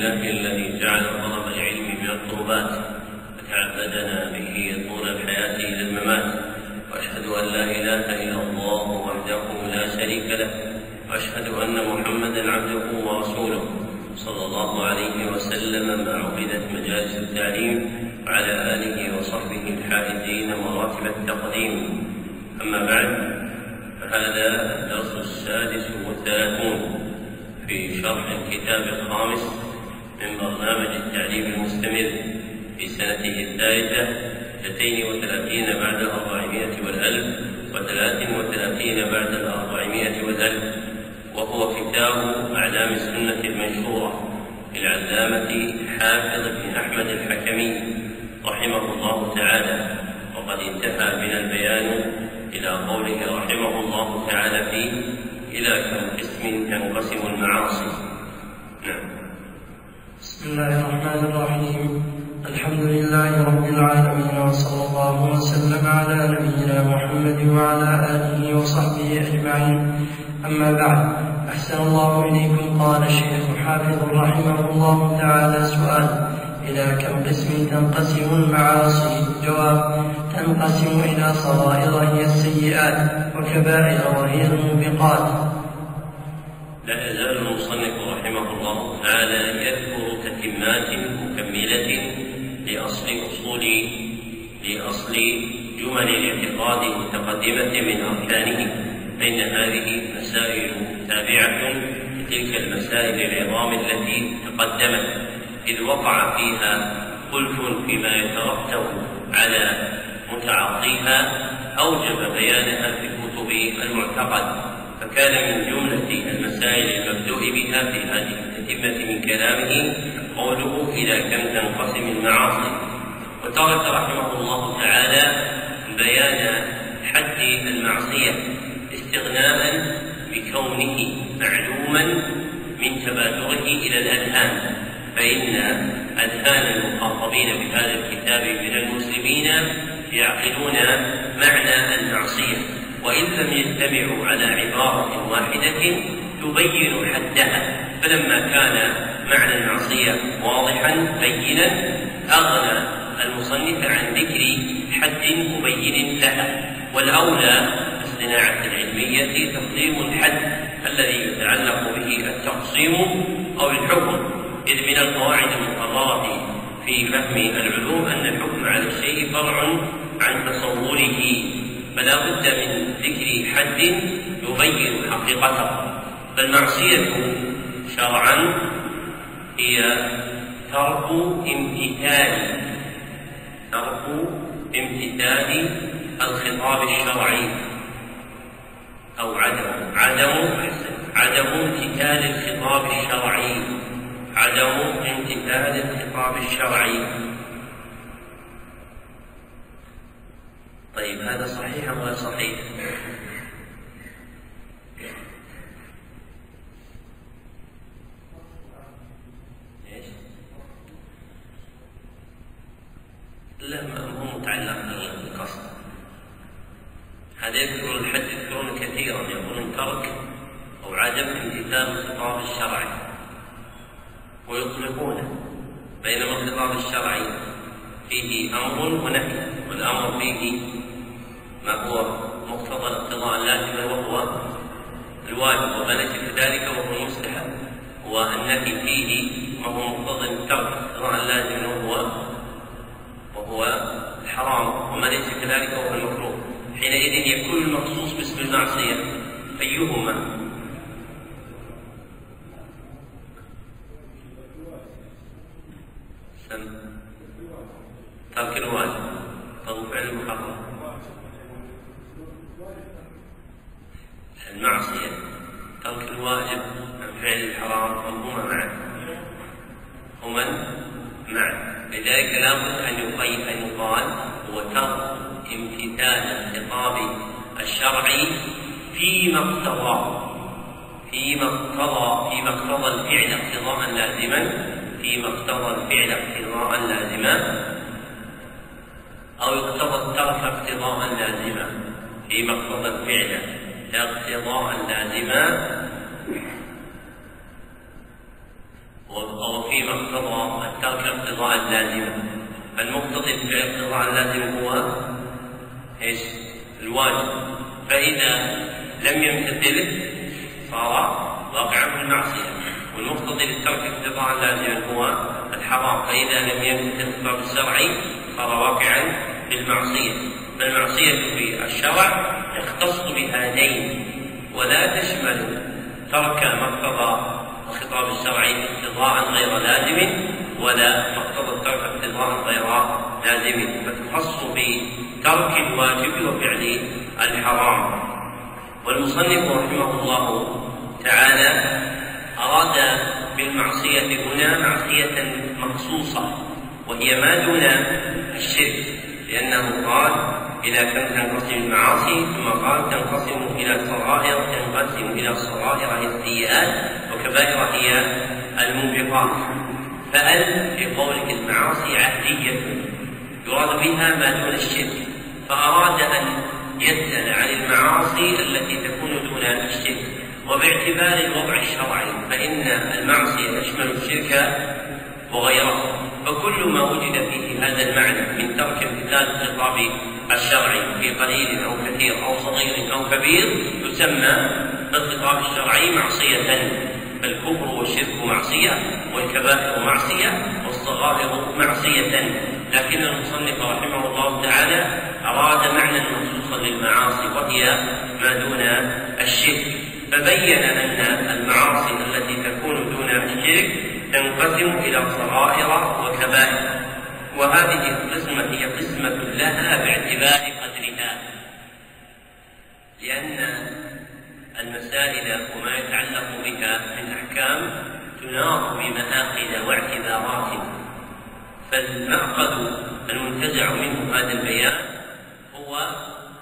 لله الذي جعل طلب العلم من القربات وتعبدنا به طول الحياة إلى الممات وأشهد أن لا إله إلا الله وحده لا شريك له. وأشهد أن محمدا عبده ورسوله. صلى الله عليه وسلم ما عقدت مجالس التعليم وعلى آله وصحبه الحائزين مراتب التقديم. أما بعد فهذا الدرس السادس والثلاثون في شرح الكتاب الخامس من برنامج التعليم المستمر في سنته الثالثة اثنتين وثلاثين بعد الأربعمائة والألف وثلاث وثلاثين بعد الأربعمائة والألف وهو كتاب أعلام السنة المنشورة للعلامة حافظ بن أحمد الحكمي رحمه الله تعالى. وقد انتهى بنا البيان إلى قوله رحمه الله تعالى فيه إلى كم قسم تنقسم المعاصي. نعم. بسم الله الرحمن الرحيم الحمد لله رب العالمين وصلى الله وسلم على نبينا محمد وعلى آله وصحبه أجمعين أما بعد أحسن الله إليكم قال الشيخ حافظ رحمه الله تعالى سؤال إلى كم قسم تنقسم المعاصي جواب تنقسم إلى صغائر هي السيئات وكبائر وهي الموبقات لا يزال المصنف رحمه الله تعالى يذكر تتمات مكملة لأصل أصول لأصل جمل الاعتقاد المتقدمة من أركانه. فإن هذه مسائل تابعة لتلك المسائل العظام التي تقدمت. إذ وقع فيها خلف فيما يترتب على متعاطيها أوجب بيانها في كتب المعتقد. فكان من جملة المسائل المبدوء بها في هذه التتمة من كلامه قوله إلى كم تنقسم المعاصي. وترك رحمه الله تعالى بيان حد المعصية استغناء بكونه معلوما من تبادره إلى الأذهان. فإن أذهان المخاطبين بهذا الكتاب من المسلمين يعقلون معنى المعصية. وإن لم يجتمعوا على عبارة واحدة تبين حدها فلما كان معنى المعصية واضحا بينا أغنى المصنف عن ذكر حد مبين لها. والأولى الصناعة العلمية تقسيم الحد الذي يتعلق به التقسيم أو الحكم. إذ من القواعد المقررة في فهم العلوم أن الحكم على الشيء فرع عن تصوره فلا بد من ذكر حد يبين حقيقته. فالمعصية شرعا هي ترك امتثال ترك امتثال الخطاب الشرعي أو عدم عدم عدم امتثال الخطاب الشرعي عدم امتثال الخطاب الشرعي. طيب هذا صحيح أم غير صحيح؟ إيش؟ لا ما هو متعلق بالقصد هذا يذكر الحد يذكرون كثيرا يقولون ترك أو عدم امتثال الخطاب الشرعي ويطلقونه بينما الخطاب الشرعي فيه أمر ونهي والأمر فيه ما هو مقتضى الاقتضاء اللازم وهو الواجب ليس كذلك وهو المستحب والنهي فيه ما هو مقتضى الترك الاقتضاء اللازم وهو وهو الحرام وما ليس كذلك وهو المكروه. حينئذ يكون المخصوص باسم المعصية أيهما؟ سم. ترك الواجب أو فعل المحرم المعصية. ترك الواجب عن فعل الحرام هما معا هما معا لذلك لابد أن يقيد أن يقال هو ترك امتثال الخطاب الشرعي فيما اقتضى. فيما اقتضى. فيما اقتضى الفعل اقتضاء لازما. فيما اقتضى الفعل اقتضاء لازما. أو اقتضى الترك اقتضاء لازما فيما اقتضى الفعل اقتضاء لازما وفيما اقتضى الترك اقتضاء لازما المقتضي بالاقتضاء اللازم هو إيش؟ الواجب. فإذا لم يمتثله صار واقعا في المعصية. والمقتضي للترك اقتضاء لازما هو الحرام. فإذا لم يمتثل الخطاب الشرعي صار واقعا في المعصية. فالمعصية في الشرع تختص بهذين ولا تشمل ترك مقتضى الخطاب الشرعي اقتضاء غير لازم ولا مقتضى الترك اقتضاء غير لازم فتخص بترك الواجب وفعل الحرام. والمصنف رحمه الله تعالى أراد بالمعصية هنا معصية مخصوصة وهي ما دون الشرك. لأنه قال إذا كانت تنقسم المعاصي ثم قال تنقسم إلى صغائر تنقسم إلى صغائر هي السيئات وكبائر هي الموبقات فأل قولك المعاصي عهدية يراد بها ما دون الشرك. فأراد أن يسأل عن المعاصي التي تكون دون الشرك. وباعتبار الوضع الشرعي فإن المعصية تشمل الشرك وغيره. فكل ما وجد فيه هذا المعنى من ترك امتثال الخطاب الشرعي في قليل أو كثير أو صغير أو كبير يسمى بالخطاب الشرعي معصية. فالكفر والشرك معصية والكبائر معصية والصغائر معصية. لكن المصنف رحمه الله تعالى أراد معنى مخصوصا للمعاصي وهي ما دون الشرك. فبين أن المعاصي التي تكون دون الشرك تنقسم إلى صغائر وكبائر. وهذه القسمة هي قسمة لها باعتبار قدرها. لأن المسائل وما يتعلق بها من أحكام تناط بمآخذ واعتبارات. فالمعقد المنتزع منه هذا البيان هو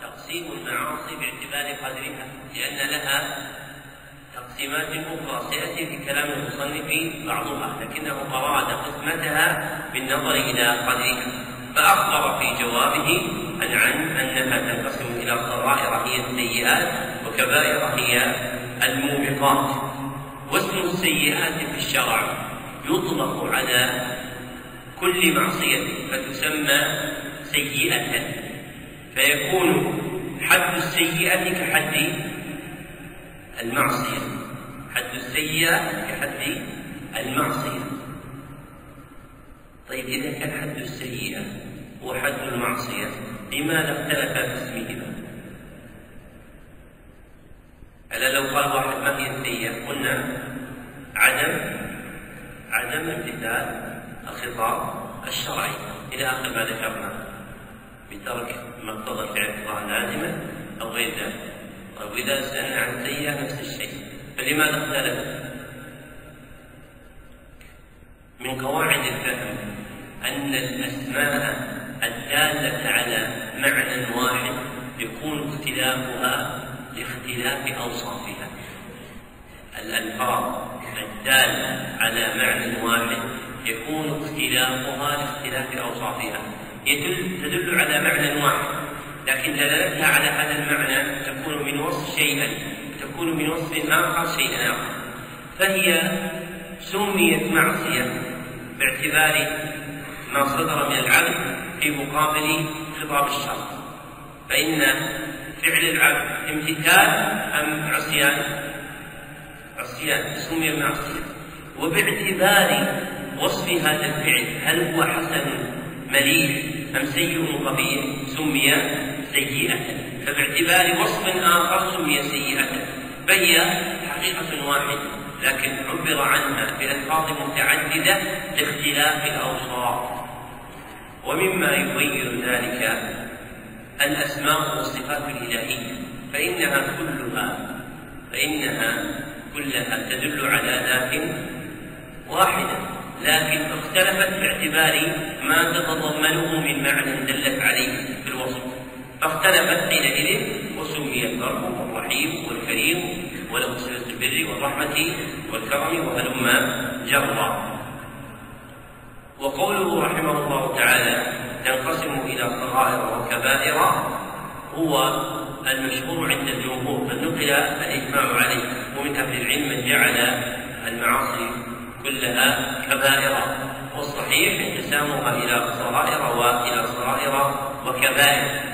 تقسيم المعاصي باعتبار قدرها لأن لها أخرى سيأتي في كلام المصنف بعضها لكنه أراد قسمتها بالنظر إلى قدرها. فأخبر في جوابه عن عن أنها تنقسم إلى صغائر هي السيئات وكبائر هي الموبقات. واسم السيئات في الشرع يطلق على كل معصية فتسمى سيئة. فيكون حد السيئة كحد المعصية. حد السيئة كحد المعصية. طيب إذا كان حد السيئة هو حد المعصية لماذا اختلف اسمهما؟ ألا لو قال واحد ما هي السيئة؟ قلنا عدم عدم امتثال الخطاب الشرعي. إلى آخر ما ذكرنا بترك مقتضى الفعل لازما أو غير ذلك. طيب وإذا سألنا عن السيئة نفس الشيء. فلماذا اختلف؟ من قواعد الفهم أن الأسماء الدالة على معنى واحد يكون اختلافها لاختلاف أوصافها. الألفاظ الدالة على معنى واحد يكون اختلافها لاختلاف أوصافها. يدل تدل على معنى واحد لكن دلالتها على هذا المعنى تكون من وصف شيئا. تكون وصف آخر شيئا آخر فهي سميت معصية باعتبار ما صدر من العبد في مقابل خطاب الشرع. فإن فعل العبد امتثال أم عصيان؟ عصيان سمي معصية. وباعتبار وصف هذا الفعل هل هو حسن مليح أم سيء قبيح سمي سيئة. فباعتبار وصف آخر سمي سيئة. فهي حقيقة واحدة لكن عبر عنها بألفاظ متعددة لاختلاف الأوصاف. ومما يبين ذلك الأسماء والصفات الإلهية فإنها كلها فإنها كلها تدل على ذات واحدة. لكن اختلفت باعتبار ما تتضمنه من معنى دلت عليه في الوصف. فاختلفت حينئذ وسمي البر والرحيم والكريم وله صفة البر والرحمة والكرم وهلم جرا. وقوله رحمه الله تعالى تنقسم إلى صغائر وكبائر هو المشهور عند الجمهور فنقل الإجماع عليه ومن أهل العلم من جعل المعاصي كلها كبائر. والصحيح انقسامها إلى صغائر وإلى صغائر وكبائر.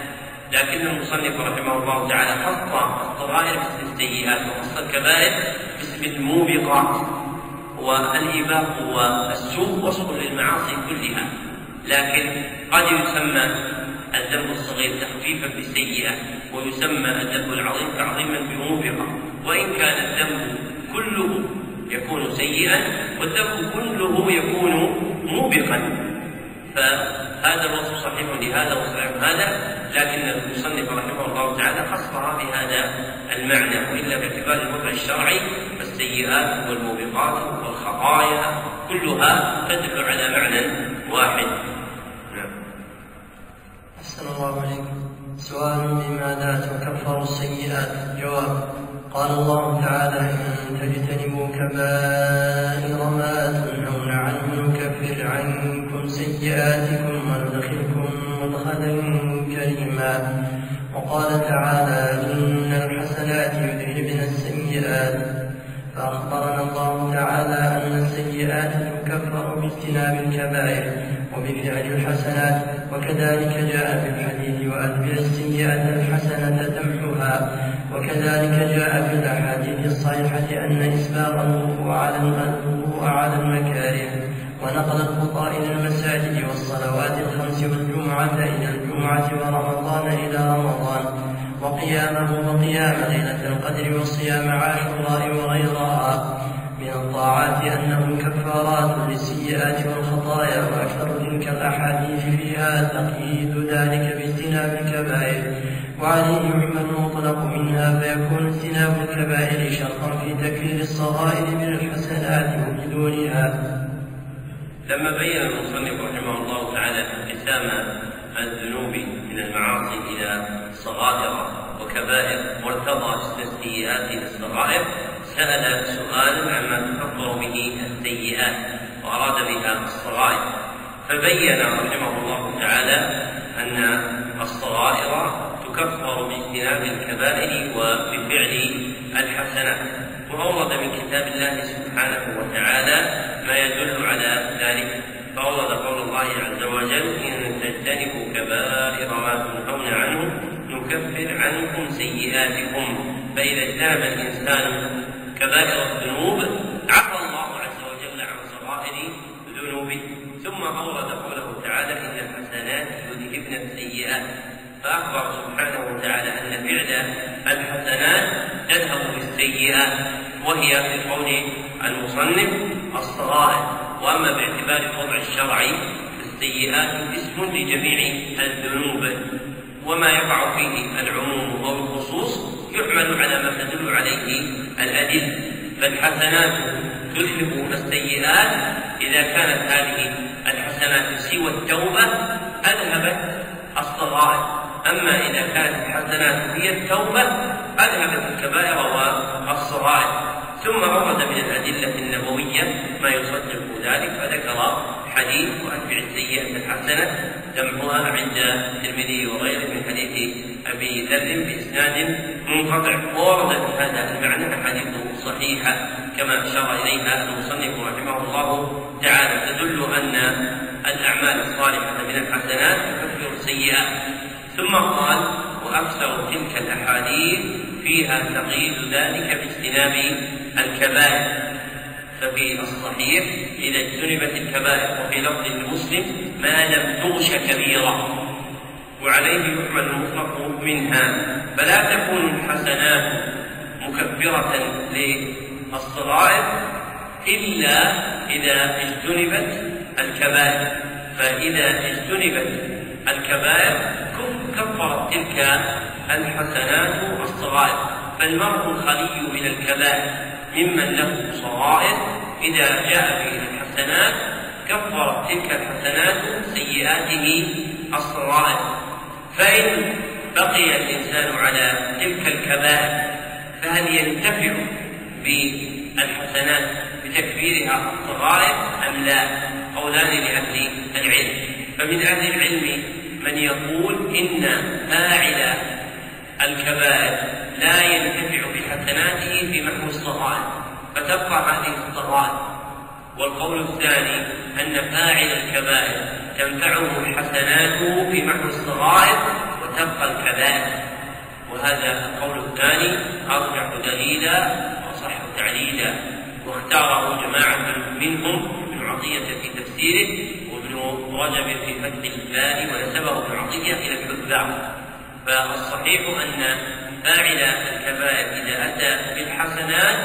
لكن المصنف رحمه الله تعالى خص الصغائر باسم السيئات وخص الكبائر باسم الموبقات والإباق والسوء وصف للمعاصي كلها. لكن قد يسمى الذنب الصغير تخفيفا بالسيئة ويسمى الذنب العظيم تعظيما بموبقة. وإن كان الذنب كله يكون سيئا والذنب كله يكون موبقا فهذا الوصف صحيح لهذا وصحيح هذا لكن المصنف رحمه الله تعالى خصها بهذا المعنى وإلا باعتبار الوضع الشرعي فالسيئات والموبقات والخطايا كلها تدل على معنى واحد. نعم. أحسن الله عليكم سؤال بماذا تكفر السيئات؟ جواب قال الله تعالى إن تجتنبوا كبائر ما تنهون عنه نكفر عنكم سيئاتكم وندخلكم مدخلا كريما. وقال تعالى إن الحسنات يذهبن السيئات. فأخبرنا الله تعالى أن السيئات تكفر باجتناب الكبائر وبفعل الحسنات وكذلك جاء في الحديث وأتبع السيئة الحسنة تمحها وكذلك جاء في الأحاديث الصحيحة أن إسباغ الوضوء على الوضوء على المكاره ونقل الخطى إلى المساجد والصلوات الخمس والجمعة إلى الجمعة ورمضان إلى رمضان وقيامه وقيام ليلة القدر وصيام عاشوراء وغيرها من الطاعات أنه كفارات للسيئات والخطايا وأكثر تلك الأحاديث فيها تقييد ذلك باجتناب الكبائر. وعليه يحمل المطلق منها فيكون اجتناب الكبائر شرطا في تكفير الصغائر بالحسنات وبدونها لما بين المصنف رحمه الله تعالى انقسام الذنوب من المعاصي إلى صغائر وكبائر وارتضى السيئات للصغائر سأل سؤالا عما تكفر به السيئات وأراد بها الصغائر. فبين رحمه الله تعالى أن الصغائر تكفر باجتناب الكبائر وبفعل الحسنات وأورد من كتاب الله سبحانه وتعالى ما يدل على ذلك. فأورد قول الله عز وجل إن تجتنبوا كبائر ما تنهون عنه نكفر عنكم سيئاتكم. فإذا اجتنب الإنسان كبائر الذنوب عفى الله عز وجل عن صغائر ذنوبه ثم أورد قوله تعالى إن الحسنات يذهبن السيئات. فأخبر سبحانه وتعالى أن فعل الحسنات تذهب بالسيئات وهي في قول المصنف الصغائر. وأما باعتبار الوضع الشرعي فالسيئات اسم لجميع الذنوب. وما يقع فيه العموم أو الخصوص يحمل على ما تدل عليه الأدلة. فالحسنات تذهب السيئات إذا كانت هذه الحسنات سوى التوبة أذهبت الصغائر. أما إذا كانت الحسنات هي التوبة أذهبت الكبائر والصغائر. ثم ورد من الأدلة النبوية ما يصدق ذلك فذكر حديث وأتبع السيئة الحسنة تمحوها عند الترمذي وغيره من حديث أبي ذر بإسناد منقطع. وورد في هذا المعنى أحاديث صحيحة كما أشار إليها المصنف رحمه الله تعالى تدل أن الأعمال الصالحة من الحسنات تكفر السيئات ثم قال وأكثر تلك الأحاديث فيها تقييد ذلك باجتناب الكبائر. ففي الصحيح إذا اجتنبت الكبائر وفي لفظ المسلم ما لم تغش كبيرة. وعليه يحمل المطلق منها. فلا تكون الحسنات مكبرة للصغائر إلا إذا اجتنبت الكبائر. فإذا اجتنبت الكبائر كفرت تلك الحسنات الصغائر فالمرء الخلي من الكبائر ممن له صغائر. إذا جاء به الحسنات كفرت تلك الحسنات سيئاته الصغائر. فإن بقي الإنسان على تلك الكبائر فهل ينتفع بالحسنات بتكفيرها الصغائر أم لا؟ قولان لأهل العلم. فمن أهل العلم من يقول إن فاعل الكبائر لا ينتفع بحسناته في محو الصغائر فتبقى هذه الصغائر والقول الثاني أن فاعل الكبائر تنفعه حسناته في محو الصغائر وتبقى الكبائر. وهذا القول الثاني أرجح دليلا وأصح تعليلا. واختاره جماعة منهم ابن عطية في تفسيره رجب في فتح الباري ونسبه ابن عطية إلى الحذاء. فالصحيح أن فاعل الكبائر إذا أتى بالحسنات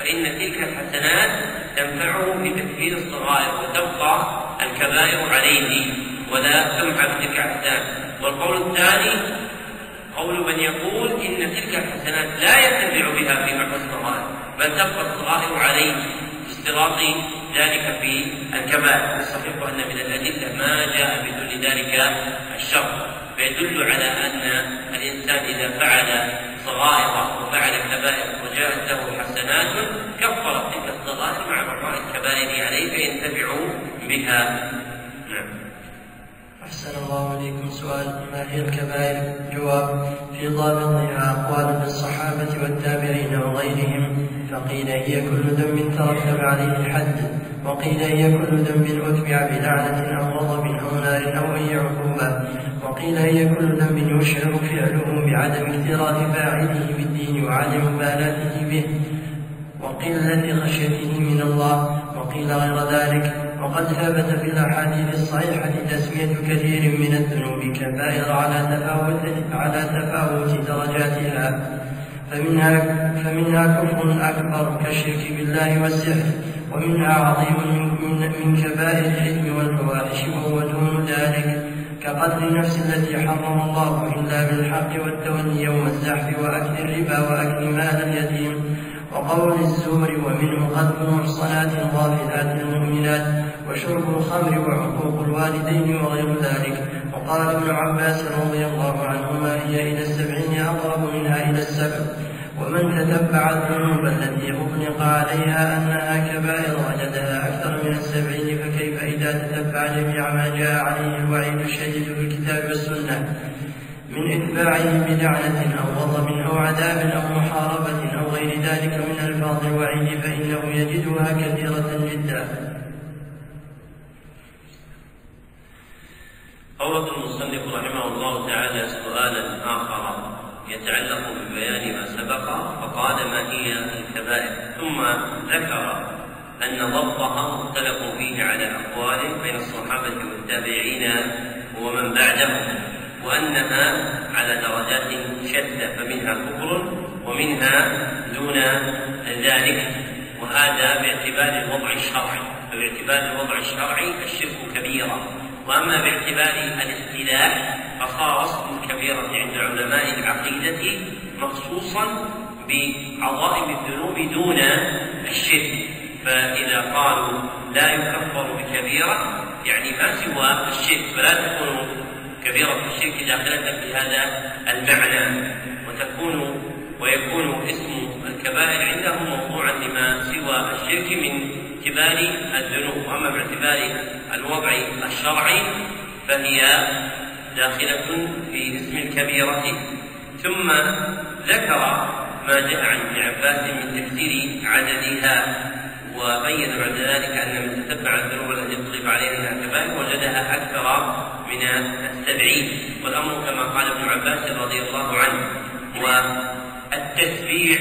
فإن تلك الحسنات تنفعه في تكفير الصغائر وتبقى الكبائر عليه ولا تمحى بتلك الحسنات. والقول الثاني قول من يقول إن تلك الحسنات لا ينتفع بها في محو الصغائر بل تبقى الصغائر عليه. اشتراط ذلك في الكبائر الصحيح أن من الأدلة ما جاء بدون ذلك الشر. فيدل على أن الإنسان إذا فعل صغائر وفعل كبائر وجاءت له حسنات كفرت تلك الصغائر مع بقاء الكبائر عليه فينتفع بها. نعم. أحسن الله إليكم سؤال ما هي الكبائر؟ جواب في ضابطها أقوال للصحابة والتابعين وغيرهم فقيل هي كل ذنب ترتب عليه الحد وقيل هي كل ذنب أتبع بلعنة أو غضب أو نار أو أي عقوبة وقيل هي كل ذنب يشعر فعله بعدم اكتراث فاعله بالدين وعدم مبالاته به وقلة خشيته من الله وقيل غير ذلك وقد ثبت في الأحاديث الصحيحة تسمية كثير من الذنوب كبائر على تفاوت على تفاوت درجاتها. فمنها فمنها كفر أكبر كالشرك بالله والسحر ومنها عظيم من, من كبائر الإثم والفواحش وهو دون ذلك. كقتل النفس التي حرم الله إلا بالحق والتولي يوم الزحف وأكل الربا وأكل مال اليتيم. وقول الزور ومنه قتل المحصنات الغافلات المؤمنات وشرب الخمر وعقوق الوالدين وغير ذلك. وقال ابن عباس رضي الله عنهما هي إلى السبعين أقرب منها إلى السبع. ومن تتبع الذنوب التي أطلق عليها أنها كبائر وجدها أكثر من السبعين فكيف إذا تتبع جميع ما جاء عليه الوعيد الشديد في الكتاب والسنة؟ من إتباعه بلعنة أو غضب أو عذاب أو محاربة أو غير ذلك من ألفاظ الوعيد فإنه يجدها كثيرة جدا. أورد المصنف رحمه الله تعالى سؤالا آخر يتعلق ببيان ما سبق فقال ما هي الكبائر؟ ثم ذكر أن ضبطها مختلف فيه على أقوال بين الصحابة والتابعين ومن بعدهم. وأنها على درجات شتى فمنها كفر ومنها دون ذلك وهذا باعتبار الوضع الشرعي. فباعتبار الوضع الشرعي الشرك كبيرة. وأما باعتبار الاصطلاح فصار اسم الكبيره عند علماء العقيدة مخصوصا بعظائم الذنوب دون الشرك. فإذا قالوا لا يكفر بكبيرة يعني ما سوى الشرك. فلا تكون كبيرة الشرك داخله في هذا المعنى وتكون ويكون اسم الكبائر عندهم موضوعا لما سوى الشرك من اعتبار الذنوب. وأما باعتبار الوضع الشرعي فهي داخلة في اسم الكبيرة. ثم ذكر ما جاء عن ابن عباس من تفسير عددها وبين بعد ذلك أن من تتبع الذنوب التي اطلق عليها الكبائر وجدها أكثر من السبعين. والأمر كما قال ابن عباس رضي الله عنه. والتسبيع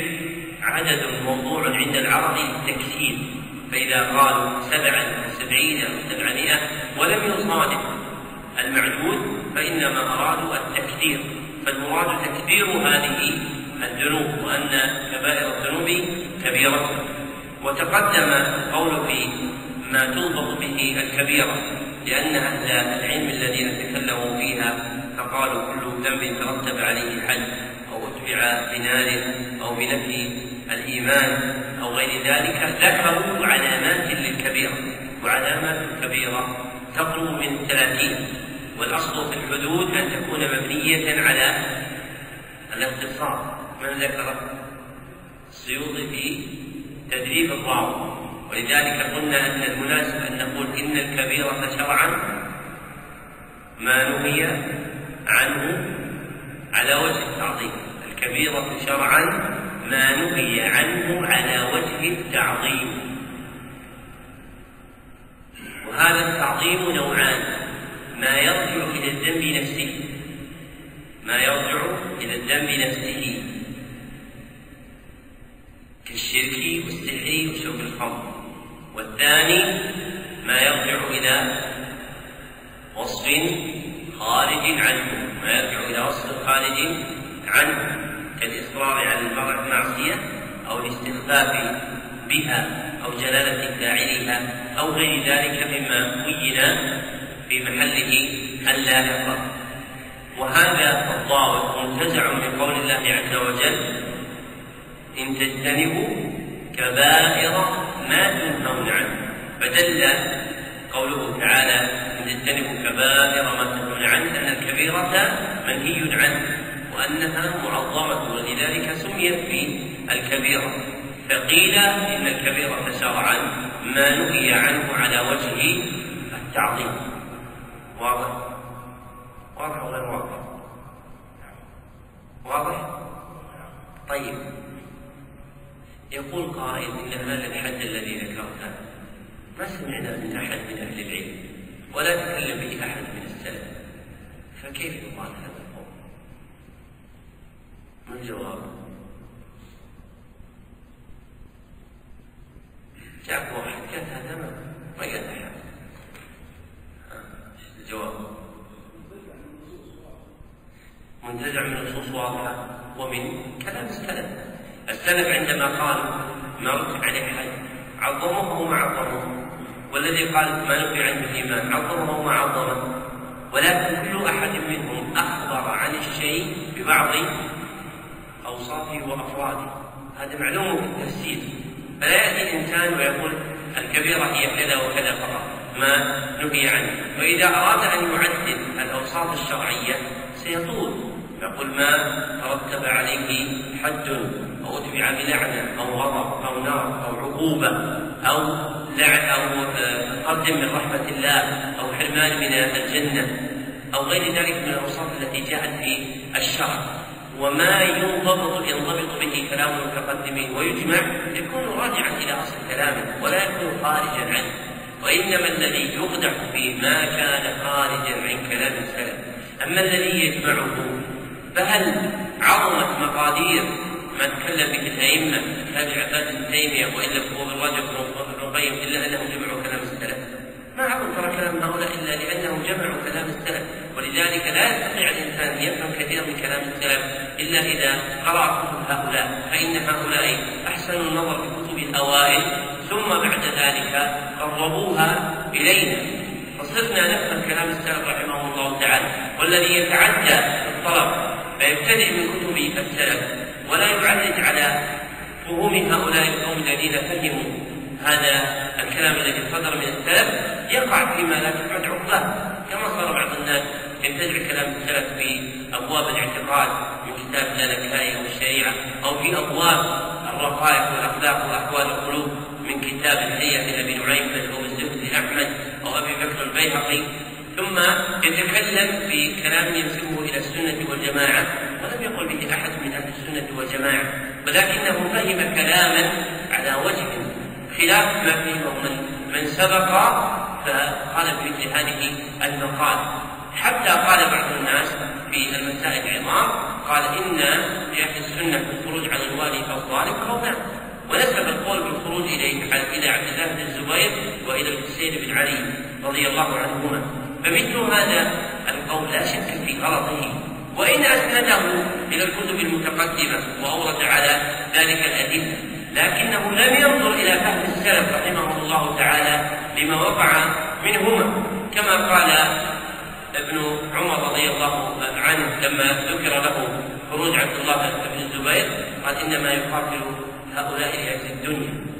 عدد موضوع عند العرب للتكثير فإذا قالوا سبعا أو سبعين أو سبعمائة ولم يصادف المعدود فإنما أرادوا التكثير فالمراد تكثير هذه الذنوب وأن كبائر الذنوب كبيرة. وتقدم القول في ما تضبط به الكبيرة لأن أهل العلم الذين تكلموا فيها فقالوا كل ذنب ترتب عليه حد أو أتبع بنار أو بنفي الإيمان أو غير ذلك ذكروا علامات للكبيرة. وعلامات الكبيرة تقرب من ثلاثين والأصل في الحدود أن تكون مبنية على الاختصار. من ذكر؟ السيوطي في تدريب الراوي. ولذلك قلنا أن المناسب أن نقول إن الكبيرة شرعا ما نهي عنه على وجه التعظيم. الكبيرة شرعا ما نهي عنه على وجه التعظيم. وهذا التعظيم نوعان ما يرجع إلى الذنب نفسه ما يرجع إلى الذنب نفسه. كالشرك والسحر وشرب الخمر. والثاني ما يرجع إلى وصف خارج عنه. ما يرجع إلى وصف خارج عنه. كالإصرار على المعصية أو الاستخفاف بها أو جلالة فاعلها أو غير ذلك مما بين في محله اللاحقة وهذا الضابط منتزع من قول الله عز وجل إن تجتنبوا كبائر ما تنهون عنه. فدل قوله تعالى إن تجتنبوا كبائر ما تنهون عنه أن الكبيرة منهي عنه وأنها معظمة ولذلك سميت في الكبيرة فقيل إن الكبيرة شرعا ما نهي عنه على وجه التعظيم. واضح؟ واضح وغير واضح؟ واضح؟ طيب. يقول قائل إن هذا الحد الذي ذكرته ما سمعنا من أحد من أهل العلم ولا تكلم به أحد من السلف. فكيف يقال هذا القول؟ ما الجواب؟ جاء واحد قال هذا ما ما قال أحد الجواب. منتزع من نصوص واضحة. ومن كلام السلف. السلف عندما قالوا ما رد عليه حد عظمه وما عظمه؟ والذي قال ما نفي عنه الايمان عظمه وما عظمه؟ ولكن كل أحد منهم أخبر عن الشيء ببعض أوصافه وأفراده. هذا معلوم في التفسير. فلا يأتي الإنسان ويقول الكبيرة هي كذا وكذا فقط ما نهي عنه. وإذا أراد أن يعدل الأوصاف الشرعية سيطول. يقول ما ترتب عليه حد أو اتبع بلعنه أو غضب أو نار أو عقوبة أو لعن أو قدم من رحمة الله أو حرمان من الجنة أو غير ذلك من الاوصاف التي جاءت في الشرع. وما ينضبط ينضبط به كلام المتقدمين ويجمع يكون راجعا إلى أصل كلامه ولا يكون خارجا عنه. وإنما الذي يقدح فيه ما كان خارجا عن كلام السلف أما الذي يجمعه فهل عظمت مقادير ما تكلم به الأئمة كابي عباد بن تيمية وإلا هو بن رجب بن القيم إلا انهم جمعوا كلام السلف؟ ما عظم ترى كلام هؤلاء إلا لانهم جمعوا كلام السلف ولذلك لا يستطيع الإنسان أن يفهم كثيرا من كلام السلف إلا إذا قرأ كتب هؤلاء فإن هؤلاء احسنوا النظر في كتب الأوائل ثم بعد ذلك قربوها إلينا. فصرنا نفهم كلام السلف رحمهم الله تعالى والذي يتعدى الطلب فيبتدئ من كتب السلف ولا يعرج على فهوم هؤلاء القوم الذين فهموا هذا الكلام الذي صدر من السلف. يقع فيما لا تبعد عقباه. كما صار بعض الناس يبتدع كلام السلف في أبواب الاعتقاد من كتاب الزلكائي أو الشريعة أو في أبواب الرقائق والأخلاق وأحوال القلوب من كتاب الهيئه لأبي نعيم مذهب الزهد لاحمد أو أبي بكر البيهقي. ثم يتكلم بكلام ينسبه إلى السنة والجماعة ولم يقل به أحد من أهل السنة والجماعة ولكنه فهم كلاما على وجه خلاف ما فهمه من من سبق فقال بمثل هذه المقال. حتى قال بعض الناس في المسائل العظام قال إن لأهل السنة في الخروج على الوالي أو الظالم قولان ونسب القول بالخروج إليه إلى عبد الله بن الزبير وإلى الحسين بن علي رضي الله عنهما. فمثل هذا القول لا شك في غلطه. وإن أسنده إلى الكتب المتقدمة وأورد على ذلك الأدلة لكنه لم ينظر إلى فهم السلف رحمه الله تعالى لما وقع منهما. كما قال ابن عمر رضي الله عنه لما ذكر له خروج عبد الله بن الزبير قال إنما يقاتل هؤلاء لاجل الدنيا.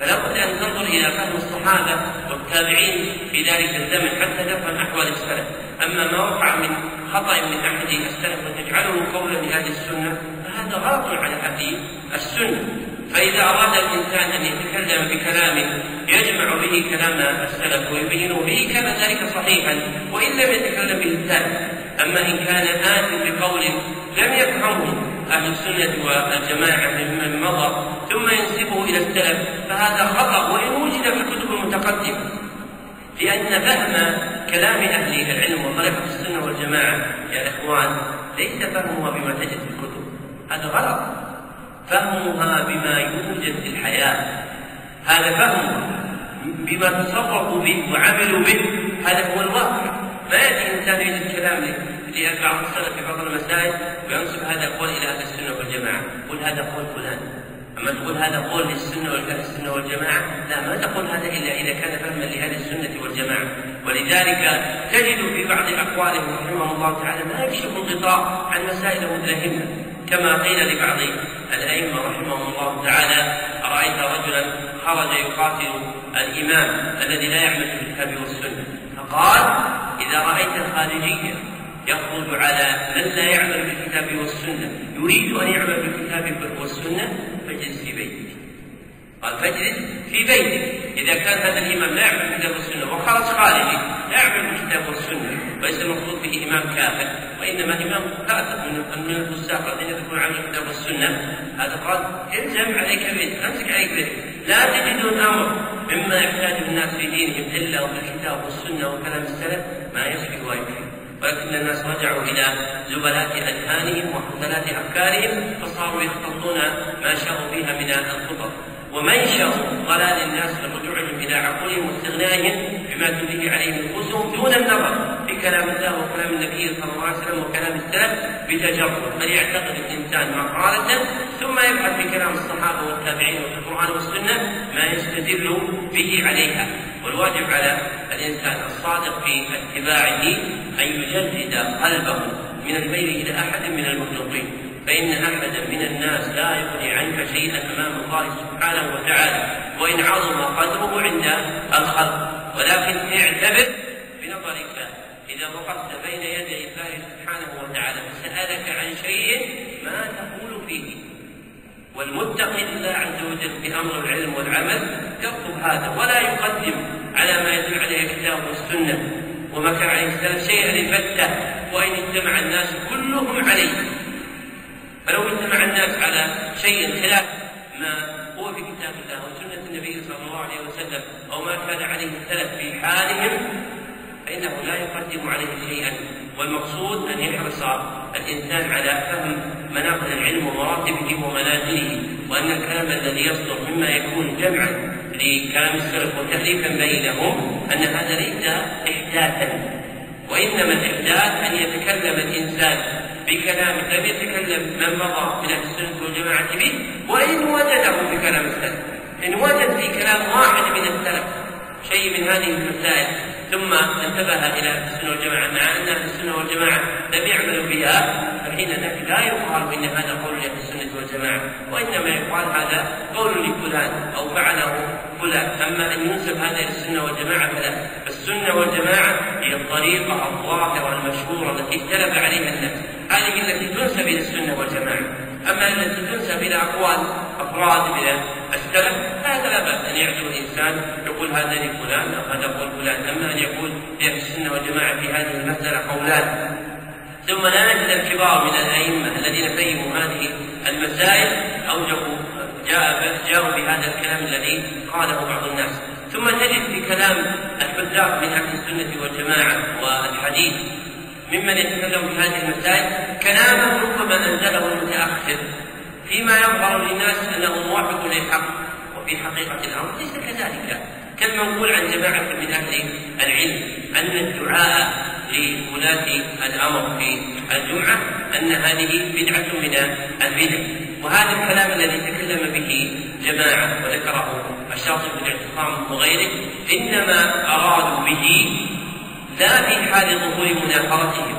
فلا بد أن تنظر إلى فهم الصحابة والتابعين في ذلك الزمن حتى تفهم أحوال السلف. أما ما وقع من خطأ من أحد السلف وتجعله قولا لاهل السنة فهذا غلط على أهل السنة فإذا أراد الإنسان أن يتكلم بكلام يجمع به كلام السلف ويبينه به كان ذلك صحيحا وإن لم يتكلم به الثاني أما إن كان آت بقول لم يفهمه أهل السنة والجماعة ممن مضى ثم ينسبه إلى السلف فهذا خطأ وإن وجد في الكتب المتقدمة. لأن فهم كلام أهل العلم وطريقة السنة والجماعة يا إخوان ليس فهمها بما تجد في الكتب. هذا غلط. فهمها بما يوجد في الحياة. هذا فهمها بما تصرفوا به وعملوا به. هذا هو الواقع. ما يأتي إنسان يجد الكلام لبعض السلف في بعض المسائل وينسب هذا القول إلى أهل السنة والجماعة. قل هذا قول فلان. أما تقول هذا قول للسنة والأهل السنة والجماعة لا ما تقول هذا إلا إذا كان فهما لأهل السنة والجماعة. ولذلك تجد في بعض أقوالهم رحمه الله تعالى ما يكشف الغطاء عن مسائل متلهمة كما قيل لبعض الأئمة رحمهم الله تعالى أرأيت رجلا خرج يقاتل الإمام الذي لا يعمل في الكتاب والسنة. فقال إذا رأيت خارجيا يخرج على من لا يعمل بالكتاب والسنة يريد أن يعمل بالكتاب والسنة فاجلس في بيتك. قال فاجلس في بيتك إذا كان هذا الإمام لا يعمل بالكتاب والسنة وخرج خارجي لا يعمل بالكتاب والسنة وليس المقصود به إمام كافر وإنما إمام كافر من من الفساق الذين يدخلون على الكتاب والسنة. هذا قال الزم عليك بيتك أمسك عليك بيتك لا تجدون أمر مما يحتاج الناس في دينهم إلا وبالكتاب والسنة وكلام السلف ما يصلح ويكفي ولكن الناس رجعوا إلى زبلات أذهانهم وحثلات أفكارهم فصاروا يخططون ما شاءوا فيها من الخطط ومنشأ ضلال الناس في رجوعهم إلى عقولهم واستغنائهم بما تنتج عليه نفوسهم دون النظر في كلام الله وكلام النبي صلى الله عليه وسلم وكلام السلف بتجرد بل يعتقد الإنسان مقالة ثم يبحث في كلام الصحابة والتابعين وفي القرآن والسنة ما يستدل به عليها. والواجب على الإنسان الصادق في اتباعه أن يجدد قلبه من الميل إلى أحد من المخلوقين. فإن أحدا من الناس لا يغني عنك شيئا أمام الله سبحانه وتعالى وإن عظم قدره عند الخلق. ولكن اعتبر بنظرك إذا وقفت بين يدي الله سبحانه وتعالى فسألك عن شيء ما تقول فيه. والمتقي لله عز وجل بأمر العلم والعمل يطلب هذا ولا يقدم على ما يدل عليه الكتاب والسنة. وما كان عليه السلام شيئا البتة وإن اجتمع الناس كلهم عليه. فلو اجتمع الناس على شيء خلاف ما هو في كتاب الله وسنة النبي صلى الله عليه وسلم أو ما كان عليه السلف في حالهم فإنه لا يقدم عليه شيئا. والمقصود أن يحرص الإنسان على فهم مناقل العلم ومراتبه ومنازله وأن الكلام الذي يصدر مما يكون جمعا لكلام السلف وتأليفا بينهم أن هذا ليس إحداثا. وإنما الإحداث أن يتكلم الإنسان بكلام لم يتكلم من مضى من أهل السنة والجماعة به وإن وجده في كلام السلف. إن وجد في كلام واحد من السلف شيء من هذه المسائل ثم انتبه إلى السنة والجماعة مع أن أهل السنة والجماعة لم يعملوا بها فحينئذ لا يقال إن هذا قول لأهل السنة والجماعة وإنما يقال هذا قول لفلان أو فعله فلان. أما أن ينسب هذا إلى السنة والجماعة فلا. السنة والجماعة هي الطريقة الظاهرة المشهورة التي اختلف عليها الناس. هذه التي تنسب إلى السنة والجماعة. أما التي تنسب إلى أقوال أفراد من السلف فهذا لا بأس أن يعزو الإنسان يقول هذا لفلان أو هذا قول فلان. أما أن يقول لاهل السنة والجماعة في هذه المسألة قولان. ثم لا نجد الكبار من الأئمة الذين فهموا هذه المسائل أوجبوا جاء جاءوا بهذا الكلام الذي قاله بعض الناس. ثم تجد في كلام الحذاق من أهل السنة والجماعة والحديث ممن يتكلم في هذه المسائل كلامه ربما أنزله المتأخر فيما يظهر للناس انه موافق للحق وفي حقيقة الأمر ليس كذلك. كالمنقول عن جماعة من أهل العلم أن الدعاء لولاة الأمر في الجمعة أن هذه بدعة من البدع وهذا الكلام الذي تكلم به جماعة وذكره الشاطبي في الاعتصام وغيره إنما أرادوا به لا في حال ظهور منافرتهم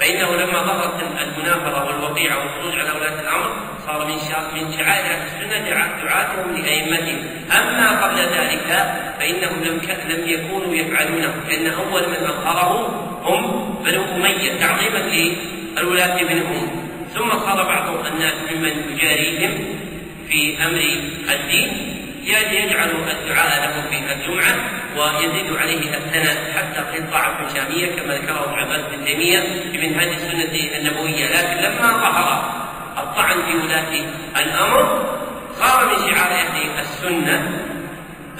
فإنه لما ظهرت المنافرة والوقيعة والخروج على ولاة الأمر صار من من شعائر أهل السنة دعاتهم لأئمتهم، أما قبل ذلك فإنهم لم لم يكونوا يفعلونه، لأن أول من أظهره هم بنو أمية تعظيما للولاة منهم، ثم صار بعض الناس ممن يجاريهم في أمر الدين. يجعل الدعاء له في الجمعة ويزيد عليه الثناء حتى قيل طاعة شامية كما ذكره ابن عباس بن تيمية في منهاج السنة النبوية. لكن لما ظهر الطعن في ولاة الأمر صار من شعار أهل السنة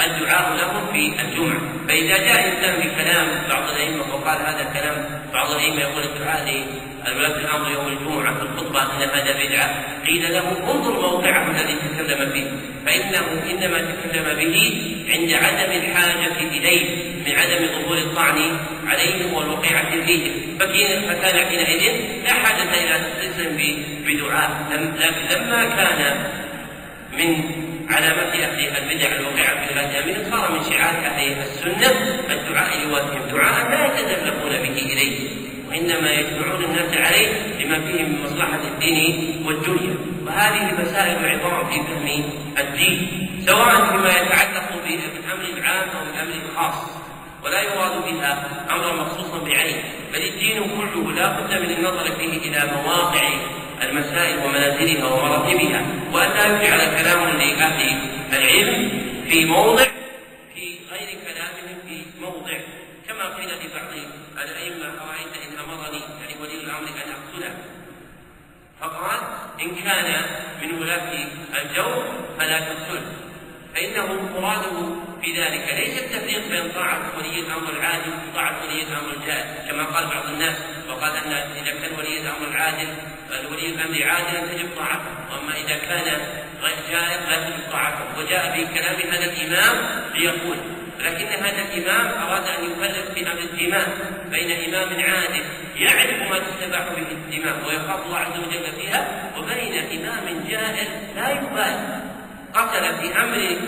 الدعاء لهم في الجمعة. فإذا جاء إنسان بكلام بعض الأئمة وقال هذا كلام بعض الأئمة يقول الدعاء لولاة الأمر يوم الجمعة في الخطبة أن هذا بدعة قيل له انظر موقعه الذي تكلم فيه. فإنه إنما تكلم به عند عدم الحاجة إليه من عدم ظهور الطعن عليهم والوقيعة فيهم فكان حينئذ لا حاجة إلى تلزم بدعاء. لكن لما كان من علامات أهل البدع الواقعة في بلاد أمين صار من شعار أهل السنة الدعاء لواتهم دعاء لا يتدلقون به إليه. وإنما يجمعون الناس عليه لما فيه من مصلحة الدين والدنيا. وهذه مسائل عظام في فهم الدين سواء فيما يتعلق بالأمر العام أو بالأمر الخاص ولا يراد بها امرا مخصوصا بعينه. بل الدين كله لا بد من النظر فيه إلى مواقع المسائل ومنازلها ومراتبها وأن لا يجعل كلام لأهل العلم في موضع في غير كلامهم في موضع كما قيل لبعض الأئمة أرأيت إن أمرني يعني ولي الأمر أن أقتله؟ فقال إن كان من ولاة الجور فلا تقتله. فإنه مراده في ذلك. ليس التفريق بين طاعة ولي الأمر العادل وطاعة ولي الأمر الجائز كما قال بعض الناس. وقال أن إذا كان ولي الأمر العادل ولي الأمر عادلا تجب طاعته وأما إذا كان غير جائز لا تجب طاعته وجاء في كلام هذا الإمام ليقول. لكن هذا الإمام أراد أن يفرق أمر الدماء بين إمام عادل يعرف ما تستباح به الدماء ويخاف الله عز وجل فيها وبين إمام جائر لا يبالي. قتل في أمر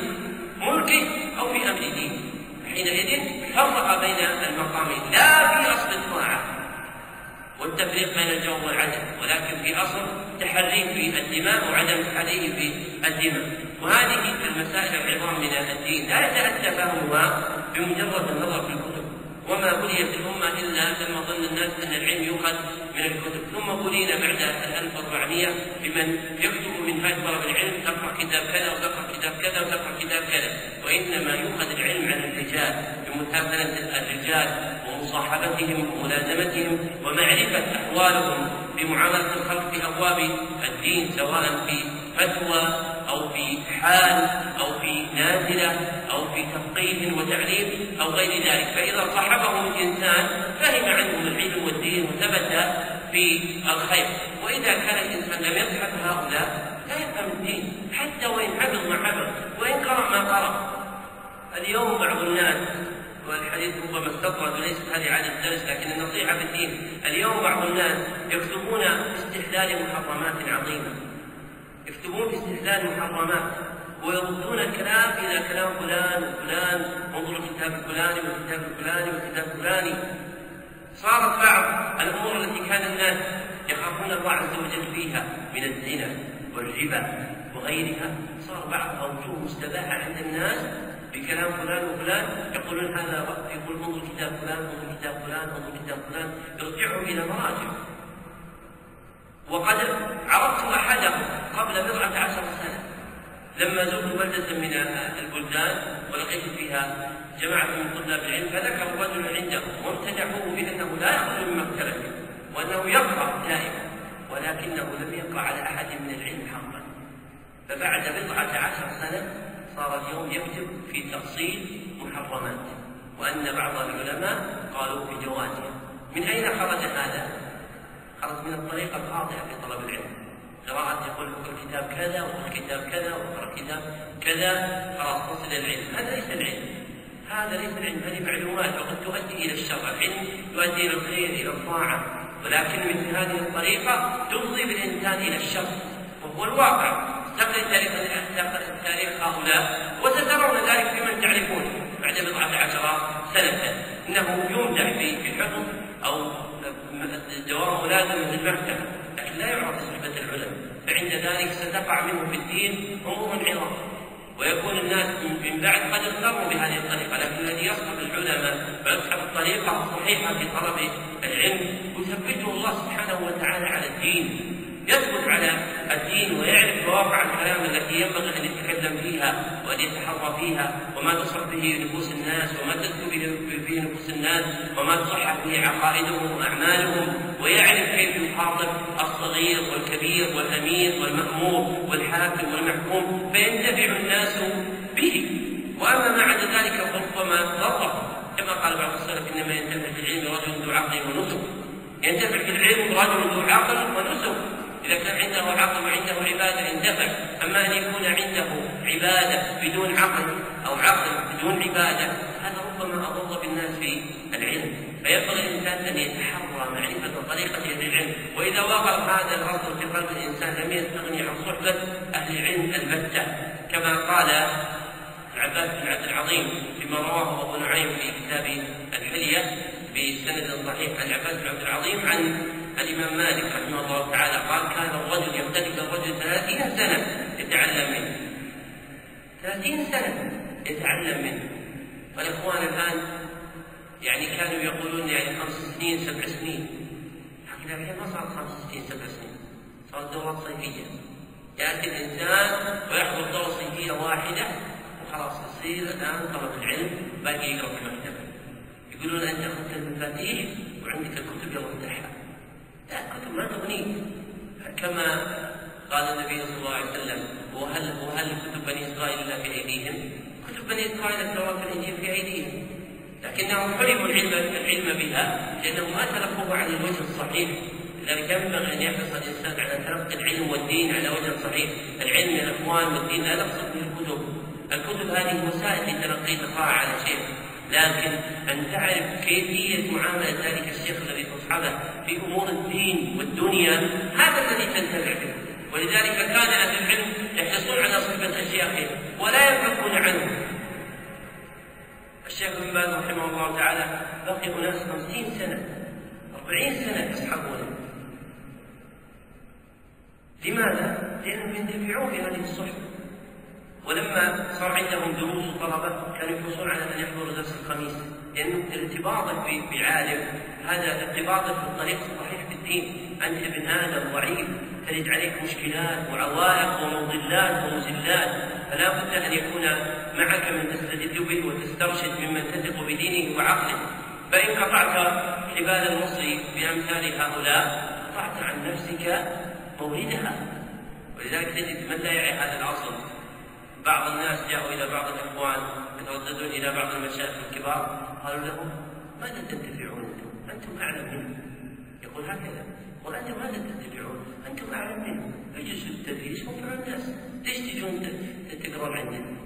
ملكه أو في أمر دينه حينئذ فرق بين المقامين لا في أصل الطاعة. والتفريق بين الجو والعدم ولكن في أصل تحريم في الدماء وعدم تحريم في الدماء. وهذه المسائل العظام من الدين. لا يتأتى فهمها بمجرد النظر في الكتب وما بنيت الأمة إلا لما ظن الناس أن العلم يؤخذ من الكتب. ثم بنينا بعد 1400 بمن يكتب من هذا طلب العلم تقرأ كتاب كذا وتقرأ كتاب كذا وتقرأ كتاب كذا. وإنما يؤخذ العلم عن الرجال بمثابرة الرجال ومصاحبتهم وملازمتهم ومعرفة أحوالهم بمعاملة الخلق في أبواب الدين سواء في فتوى أو في حال أو في نازلة أو في تفقيه وتعليم أو غير ذلك. فإذا صاحبهم الإنسان فهم عنهم العلم والدين وثبت في الخير. وإذا كان الإنسان لم يصحب هؤلاء لا يفهم الدين. حتى وإن حفظ ما حفظ وإن قرأ ما قرأ. اليوم بعض الناس والحديث ربما استطرد وليست هذه عادة الدرس لكن النصيحة في الدين. اليوم بعض الناس يكتبون استحلال محرمات عظيمة. يكتبون في استحلال المحرمات ويردون الكلام إلى كلام فلان وفلان انظروا الكتاب الفلاني والكتاب الفلاني والكتاب الفلاني صارت بعض الأمور التي كان الناس يخافون الله عز وجل فيها من الزنا والربا وغيرها. صار بعض أوجه مستباحه عند الناس بكلام فلان وفلان يقولون هذا يقول انظر كتاب فلان انظر كتاب فلان انظر كتاب فلان. يرجعهم إلى مراجع. وقد عرفت احدهم قبل بضعة عشر سنة. لما زرت بلدة من البلدان ولقيت فيها جماعة من طلاب العلم فذكروا رجلا عنده وامتدحوه بانه لا يخرج من مكتبته وأنه يقرأ دائما ولكنه لم يقرأ على أحد من العلم حقا. فبعد بضعة عشر سنة صار اليوم يكتب في تفصيل محرمات وأن بعض العلماء قالوا في جوازها من أين خرج هذا؟ خرج من الطريقة الخاطئة في طلب العلم. قراءة يقول اقرأ كتاب كذا واقرأ كتاب كذا واقرأ كتاب كذا. خلاص تصل العلم. هذا ليس العلم. هذا ليس العلم. هذه معلومات. وقد تؤدي إلى الشر. العلم يؤدي إلى الخير إلى الطاعة. ولكن مثل هذه الطريقة تفضي بالإنسان إلى الشر. وهو الواقع. تقرأ تاريخ تاريخ هؤلاء وسترون ذلك في من تعرفونه بعد بضعة عشر سنة إنه يمدح في الحكم أو دوام ملازمة المكتبة لكن لا يعرف صحبة العلماء فعند ذلك ستقع منه في الدين أمور عظام ويكون الناس من بعد قد اغتروا بهذه الطريقة لكن الذي يصحب العلماء ويصحب الطريقة الصحيحة في طلب العلم يثبته الله سبحانه وتعالى على الدين. يثبت على الدين ويعرف مواقع الكلام التي ينبغي أن يتكلم فيها وأن يتحرى فيها وما تصح به نفوس الناس وما تذكر به نفوس الناس وما تصح به عقائدهم وأعمالهم ويعرف كيف يخاطب الصغير والكبير والأمير والمأمور والحاكم والمحكوم فينتفع الناس به. وأما ما عدا ذلك فربما ضره كما قال بعض السلف إنما ينتفع في العلم رجل ذو عقل ونسك. ينتفع في العلم رجل ذو عقل ونسك. إذا كان عنده عقل وعنده عبادة انتفع. أما أن يكون عنده عبادة بدون عقل أو عقل بدون عبادة هذا ربما أضر بالناس في العلم. فينبغي الإنسان أن يتحرى معرفة طريقة العلم. وإذا وقع هذا الأصل في قلب الإنسان لم يستغني عن صحبة أهل العلم البتة كما قال العباس بن عبد العظيم فيما رواه أبو نعيم في كتاب الحلية بسند صحيح عن العباس بن عبد العظيم عن الإمام مالك رحمه الله تعالى قال كان الرجل يختلف الرجل ثلاثين سنة يتعلم منه. ثلاثين سنة يتعلم منه. والإخوان الآن يعني كانوا يقولون يعني خمس سنين سبع سنين. حقيقة الحين ما صارت خمس سنين سبع سنين. صارت دورات صيفية. يأتي الإنسان ويحضر دورة صيفية واحدة خلاص يصير الآن طلب العلم باقي يقرأ في المكتبة. يقولون أنت أخذت المفاتيح وعندك الكتب يلا افتحها لا ما تغنيك كما قال النبي صلى الله عليه وسلم وهل وهل كتب بني إسرائيل إلا في أيديهم؟ كتب بني إسرائيل التوراة والانجيل في أيديهم. لكنهم حرموا العلم العلم بها لأنهم ما تلقوه عن الوجه الصحيح. لذلك ينبغي أن يحرص الإنسان على تلقي العلم والدين على وجه صحيح، العلم يا إخوان والدين لا نقصد به الكتب، الكتب هذه وسائل لتلقي القراءة على شيء. لكن أن تعرف كيفية معاملة ذلك الشيخ الذي تصحبه في أمور الدين والدنيا هذا الذي تنتفع به. ولذلك كان أهل العلم يحرصون على صحبة أشياخهم ولا ينفكون عنه. الشيخ ابن باز رحمه الله تعالى بقي أناس خمسين سنة أربعين سنة يصحبونه لماذا؟ لأنهم ينتفعون بهذه الصحبة. ولما صار عندهم دروس وطلبة كانوا يحرصون على أن يحضروا درس الخميس. لأن ارتباطك بعالم. هذا ارتباطك بالطريق الصحيح في الدين أنت ابن آدم ضعيف ترد عليك مشكلات وعوائق ومضلات ومزلات. فلا بد أن يكون معك من تستجد به وتسترشد ممن تثق بدينه وعقله. فإن قطعت حبال المصري بأمثال هؤلاء قطعت عن نفسك موردها ولذلك تجد من لا يعي هذا الاصل بعض الناس جاءوا إلى بعض الإخوان يترددون إلى بعض المشايخ الكبار قالوا لهم ماذا تنتفعون أنتم؟ أنتم أعلم منه يقول هكذا وأنتم ماذا تنتفعون؟ أنتم أعلم منه اجلسوا التدريس وانفعوا الناس ليش تجون تقرون عندنا؟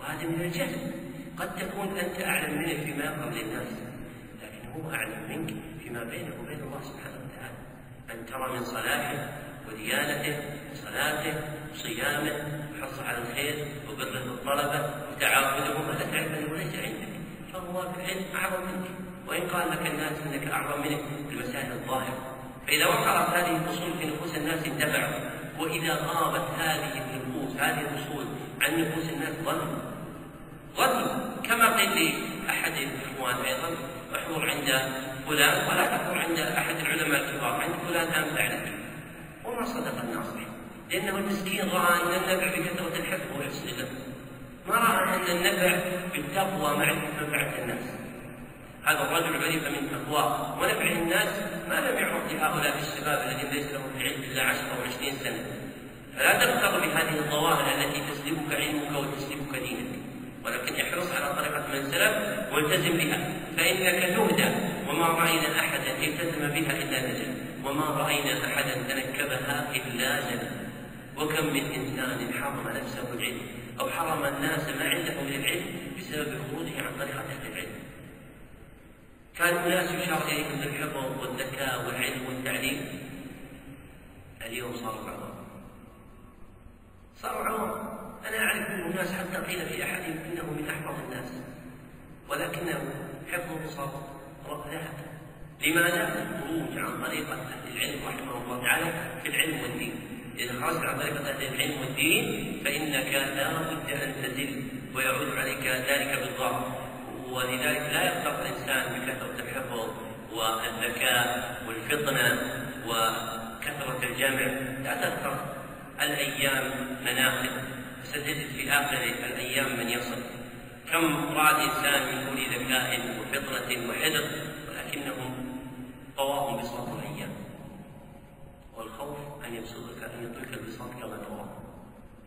وهذا من الجهل قد تكون أنت أعلم منه فيما يظهر للناس لكن هو أعلم منك فيما بينه وبين الله سبحانه وتعالى أن ترى من صلاحه وديانته وصلاته وصيامه وحرص على الخير وبره الطلبه وتعاونهم هذا تعرف وليس عندك فهو في العلم أعظم منك وإن قال لك الناس إنك أعظم منه في المسائل الظاهرة. فإذا وقعت هذه الأصول في نفوس الناس انتفعوا. وإذا غابت هذه النفوس هذه الأصول عن نفوس الناس ظلموا ظلموا كما قيل لأحد الإخوان أيضا احضر عند فلان ولا تحضر عند أحد العلماء الكبار عند فلان انفع لك وما صدق الناصح لأنه المسكين رأى أن النفع بكثرة الحفظ وحسن ما رأى أن النفع بالتقوى معرفة منفعة الناس. هذا الرجل عرف من تقواه ونفع الناس ما لم يعرف لهؤلاء الشباب الذين ليس لهم في العلم إلا عشر أو عشرين سنة. فلا تغتر بهذه الظواهر التي تسلبك علمك وتسلبك دينك. ولكن احرص على طريقة من سلف والتزم بها. فإنك تهدى وما رأينا أحدا التزم بها إلا نجا. وما رأينا أحدا تنكبها إلا نجا وكم من إنسان حرم نفسه العلم أو حرم الناس ما عنده من العلم بسبب خروجه عن طريقة أهل العلم. كان الناس يشار إليهم بالحفظ والذكاء والعلم والتعليم. اليوم صاروا عوام صاروا عوام أنا أعرف من الناس حتى قيل في أحدهم إنه من أحفظ الناس ولكنه حفظه صار ذهب لماذا؟ الخروج عن طريقة أهل العلم رحمه الله تعالى في العلم والدين. إذا خرجت عن طريقة أهل العلم والدين فإنك لا بد أن تزل ويعود عليك ذلك بالضرر. ولذلك لا يغتر الإنسان بكثرة الحفظ والذكاء والفطنة وكثرة الجمع. لا تغتر الأيام مناقب. ستجد في آخر الأيام من يصل. كم رأى الإنسان من أولي ذكاء وفطنة وحذر ولكنهم طواهم بساط الأيام والخوف أن يبسطك أن يطلق البساط كما ترى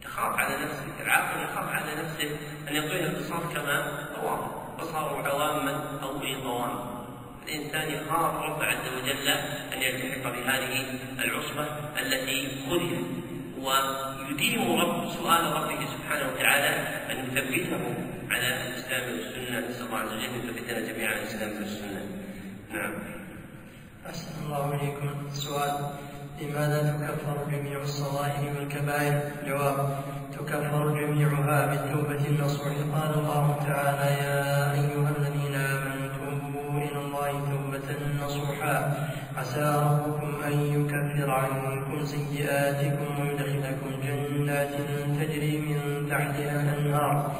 يخاف على نفسه العاقل يخاف على نفسه أن يطيع البساط كما رواه فصاروا عواما أو عظاما الإنسان يخاف رب عز وجل أن يلتحق بهذه العصبة التي خذلت ويديم رب سؤال ربه سبحانه وتعالى أن يثبته على الإسلام والسنة. نسأل الله عز وجل أن يثبتنا جميعا على الإسلام والسنة. نعم. أحسن الله إليكم. سؤال لماذا تكفر جميع الصغائر والكبائر؟ جواب تكفر جميعها بالتوبة النصوح. قال الله تعالى يا أيها الذين آمنوا توبوا إلى الله توبة نصوحا. عسى ربكم أن يكفر عنكم سيئاتكم ويدخلكم جنات تجري من تحتها الأنهار.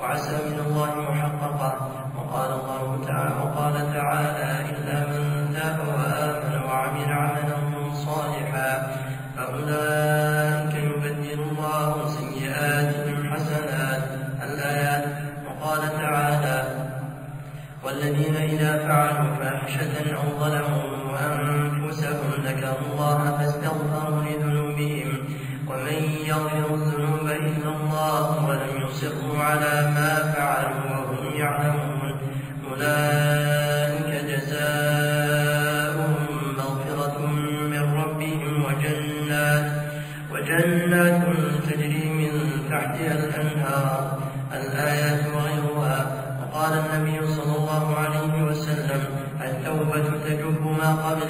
وعسى من الله محققا. وقال الله تعالى وقال تعالى إلا من تاب وآمن وعمل عملا صالحا فأولئك يبدل الله سيئاتهم حسنات الآيات. وقال تعالى والذين إذا فعلوا فاحشة أو ظلموا أنفسهم ذكروا الله فاستغفروا لذنوبهم. ومن يغفر الذنوب إلا الله ولم يصروا على ما فعلوا وهم يعلمون. أولئك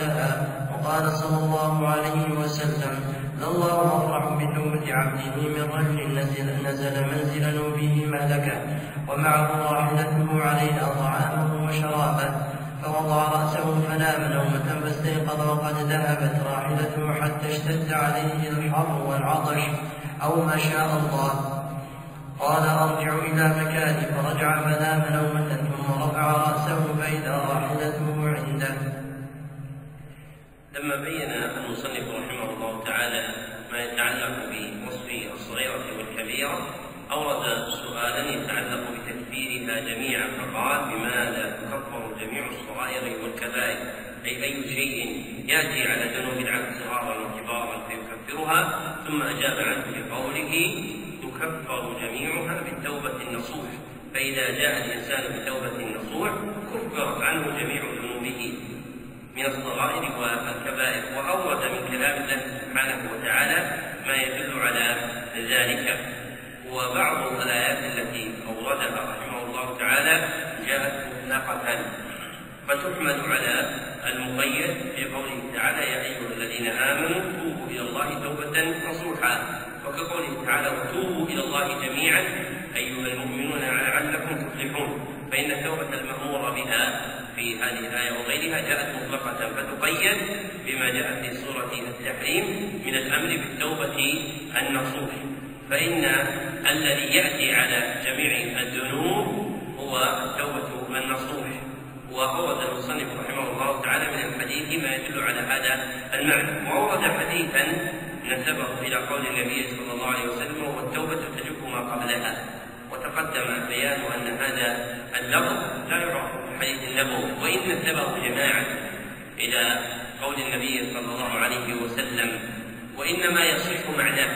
قبلها وقال صلى الله عليه وسلم الله أفرح بتوبة عبده من رجل نزل, نزل منزلا وفيه مهلكة ومعه راحلته عليها طعامه وشرابه فوضع رأسه فنام نومة فاستيقظ وقد ذهبت راحلته حتى اشتد عليه الحر والعطش. أو ما شاء الله. قال أرجع إلى مكاني. فرجع فنام نومة ثم رفع رأسه فإذا راحلته لما بين المصنف رحمه الله تعالى ما يتعلق بوصف الصغيرة والكبيرة أورد سؤالا يتعلق بتكفيرها جميعا فقال بماذا تكفر جميع الصغائر والكبائر؟ أي أي شيء يأتي على ذنوب العبد صغارا وكبارا فيكفرها ثم أجاب عنه بقوله تكفر جميعها بالتوبة النصوح. فإذا جاء الإنسان بتوبة نصوح كفرت عنه جميع ذنوبه. من الصغائر والكبائر وأورد من كلام الله سبحانه وتعالى ما يدل على ذلك. وبعض الآيات التي أوردها رحمه الله تعالى جاءت مطلقة فتحمل على المقيد في قوله تعالى يا أيها الذين آمنوا توبوا إلى الله توبة نصوحا وكقوله تعالى وتوبوا إلى الله جميعا أيها المؤمنون لعلكم تفلحون فإن التوبة المأمور بها في هذه الآية وغيرها جاءت مطلقة فتقيد بما جاء في سورة التحريم من الأمر بالتوبة النصوح. فإن الذي يأتي على جميع الذنوب هو التوبة النصوح وأورد المصنف رحمه الله تعالى من الحديث ما يدل على هذا المعنى. وأورد حديثا نسبه إلى قول النبي صلى الله عليه وسلم والتوبة تجب ما قبلها. وتقدم بيان أن هذا اللفظ لا يعرف حديث النبوي وإن نسبه جماعة إلى قول النبي صلى الله عليه وسلم وإنما يصح معناه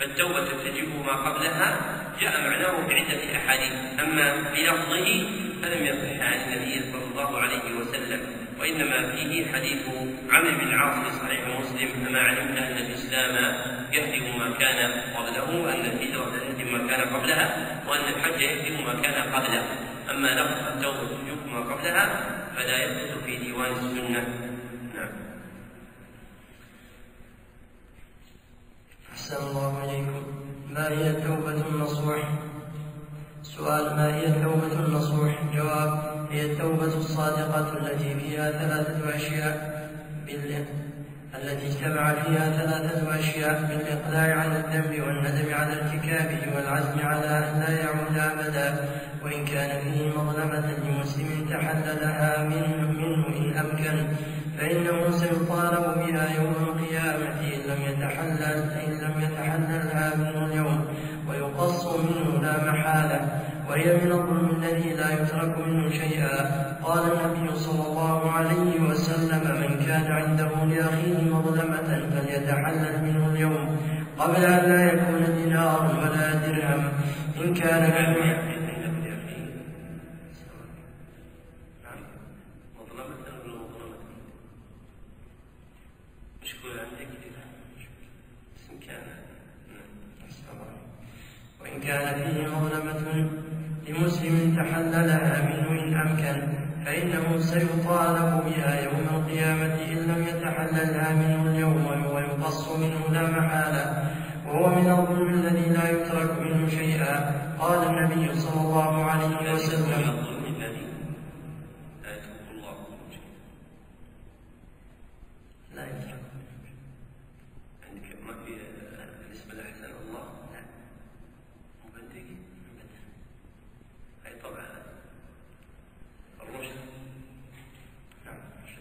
فالتوبة تجب ما قبلها جاء معناه بعدة أحاديث أما بلفظه فلم يصح عن النبي صلى الله عليه وسلم. وإنما فيه حديث عمرو بن العاص في صحيح مسلم كما علمنا أن الإسلام يهدم ما كان قبله وأن الهجرة تهدم ما كان قبلها وأن الحج يهدم ما كان قبله. أما لفظ التوبة تجب ما قبلها فلا يثبت في ديوان السنة. نعم. أحسن الله إليكم. ما هي التوبة النصوح؟ سؤال ما هي التوبة النصوح؟ جواب هي التوبة الصادقة التي فيها ثلاثة أشياء التي اجتمع فيها ثلاثة أشياء بالإقلاع عن الذنب والندم على ارتكابه والعزم على أن لا يعود أبدا وإن كان فيه مظلمة لمسلم تحللها منه, منه إن أمكن فإنه سيطالب بها يوم القيامة إن لم يتحلل إن لم يتحللها منه اليوم والصوم لا محالة وهي من الظلم الذي لا يترك منه شيئا. قال النبي صلى الله عليه وسلم من كان عنده لأخيه مظلمة فليتحلل منه اليوم قبل أن لا يكون دينار ولا درهم. إن كان كحول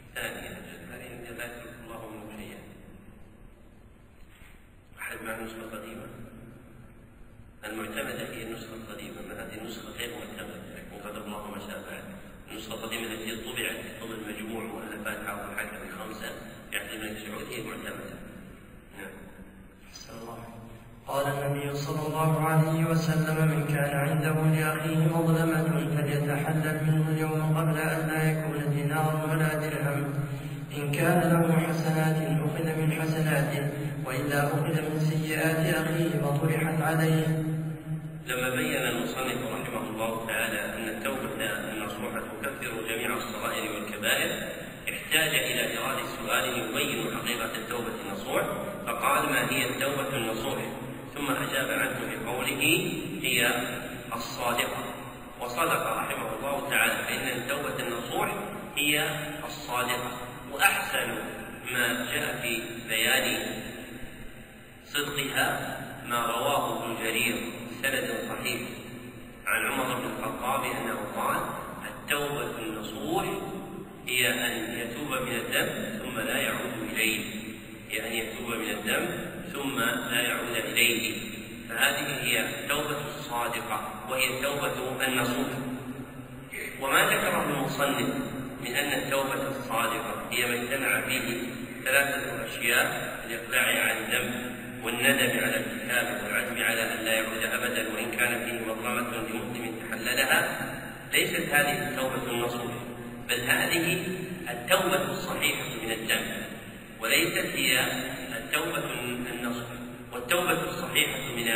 الثانية الجمالية كما يخلق الله أحد مع النسخة القديمة المعتمدة هي النسخة القديمة هذه النسخة غير معتمدة لكن قدر الله ما النسخة القديمة التي طبعت ضمن مجموع مؤلفات عرض الحكم الخمسة في عهد الملك معتمدة نعم أحسن الله قال النبي صلى الله عليه وسلم من كان عنده لأخيه مظلمة فليتحلل منه اليوم قبل أن لا يكون دينار ولا درهم. إن كان له حسنات أخذ من حسناته. وإلا أخذ من سيئات أخيه وطرحت عليه. لما بين المصنف رحمه الله تعالى أن التوبة النصوحة تكفر جميع الصغائر والكبائر احتاج إلى ايراد سؤال يبين حقيقة التوبة النصوح فقال ما هي التوبة النصوح؟ ثم أجاب عنه بقوله هي الصادقة. وصدق رحمه الله تعالى فإن التوبة النصوح هي الصادقة. وأحسن ما جاء في بيان صدقها ما رواه ابن جرير سند صحيح عن عمر بن الخطاب أنه قال التوبة النصوح هي أن يتوب من الذنب ثم لا يعود إليه. هي أن يتوب من الذنب ثم لا يعود إليه. فهذه هي التوبة الصادقة وهي التوبة النصوح. وما ذكره المصنف من أن التوبة الصادقة هي ما اجتمع فيه ثلاثة أشياء الإقلاع عن الذنب والندم على الكتاب والعزم على أن لا يعود أبدا وإن كان فيه مظلمة لمسلم تحللها. ليست هذه التوبة النصوح بل هذه التوبة الصحيحة من الذنب. وليست هي التوبة النصح والتوبة الصحيحة من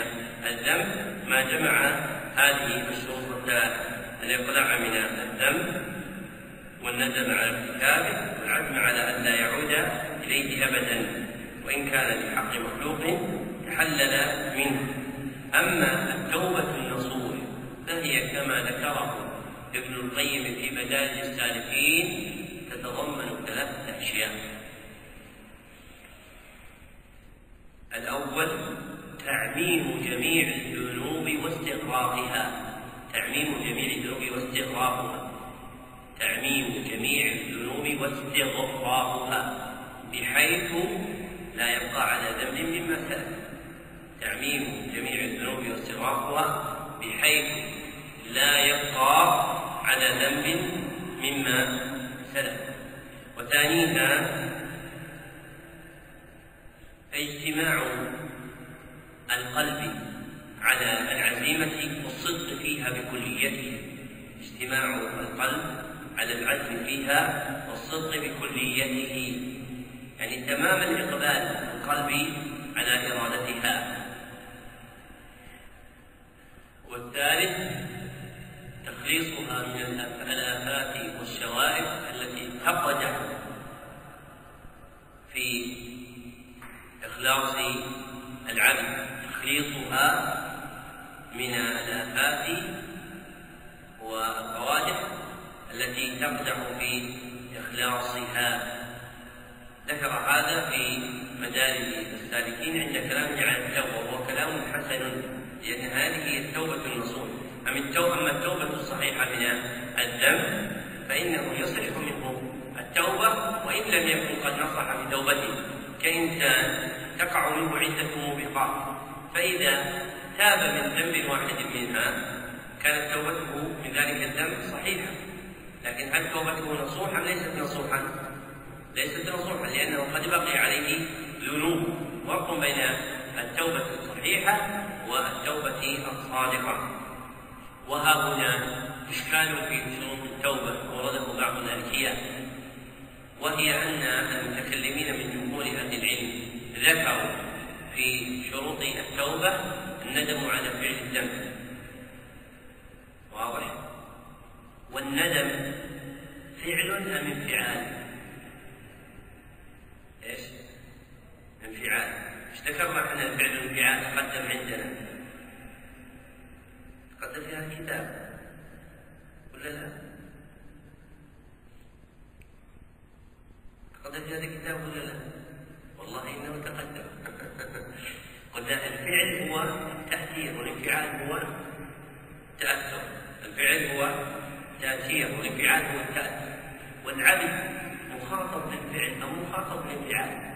الذنب ما جمع هذه الشروط الثلاثة الإقلاع من الذنب والندم على ارتكابه والعزم على ألا يعود إليه أبدا وإن كان لحق مخلوق تحلل منه. أما التوبة النصوح فهي كما ذكره ابن القيم في بدائل السالكين تتضمن ثلاثة أشياء. الأول تعميم جميع الذنوب واستغراقها. تعميم جميع الذنوب واستغراقها. تعميم جميع الذنوب واستغفارها بحيث لا يبقى على ذنب مما سلف تعميم جميع الذنوب واستغفارها بحيث لا يبقى على ذنب مما سلف. وثانيها اجتماع القلب على العزيمة والصدق فيها بكليته. اجتماع القلب على العزم فيها والصدق بكليته. يعني تمام الإقبال القلب على إرادتها. والثالث تخليصها من الآفات والشوائب التي تقدح في إخلاص العبد تخليصها من آلآفات والقوادح التي تقدح في إخلاصها ذكر هذا في مدارج السالكين عند كلامه عن التوبة وهو كلام حسن. لأن هذه هي التوبة النصوح. أما التوبة أما التوبة الصحيحة من الذنب فإنه يصلح منه التوبة وإن لم يكن قد نصح بتوبته. كإنسان تقع منه عدة موبقات. فإذا تاب من ذنب واحد منها كانت توبته من ذلك الذنب صحيحة. لكن هل توبته نصوحا؟ ليست نصوحا. ليست نصوحا لأنه قد بقي عليه ذنوب. فرق بين التوبة الصحيحة والتوبة الصادقة. وها هنا إشكال في شروط التوبة ورده بعض الأنبياء وهي أن المتكلمين من جمهور أهل العلم ذكروا في شروط التوبة الندم على فعل الذنب. واضح؟ والندم فعل أم انفعال؟ إيش؟ انفعال. إيش ذكرنا إحنا فعل الانفعال تقدم عندنا. تقدم في هذا الكتاب. ولا لا؟ في هذا الكتاب ولا لا والله إنه تقدم. قلنا الفعل هو التأثير والانفعال هو التأثر. الفعل هو تأثير والانفعال هو التأثر. والعبد مخاطب بالفعل أو مخاطب بالانفعال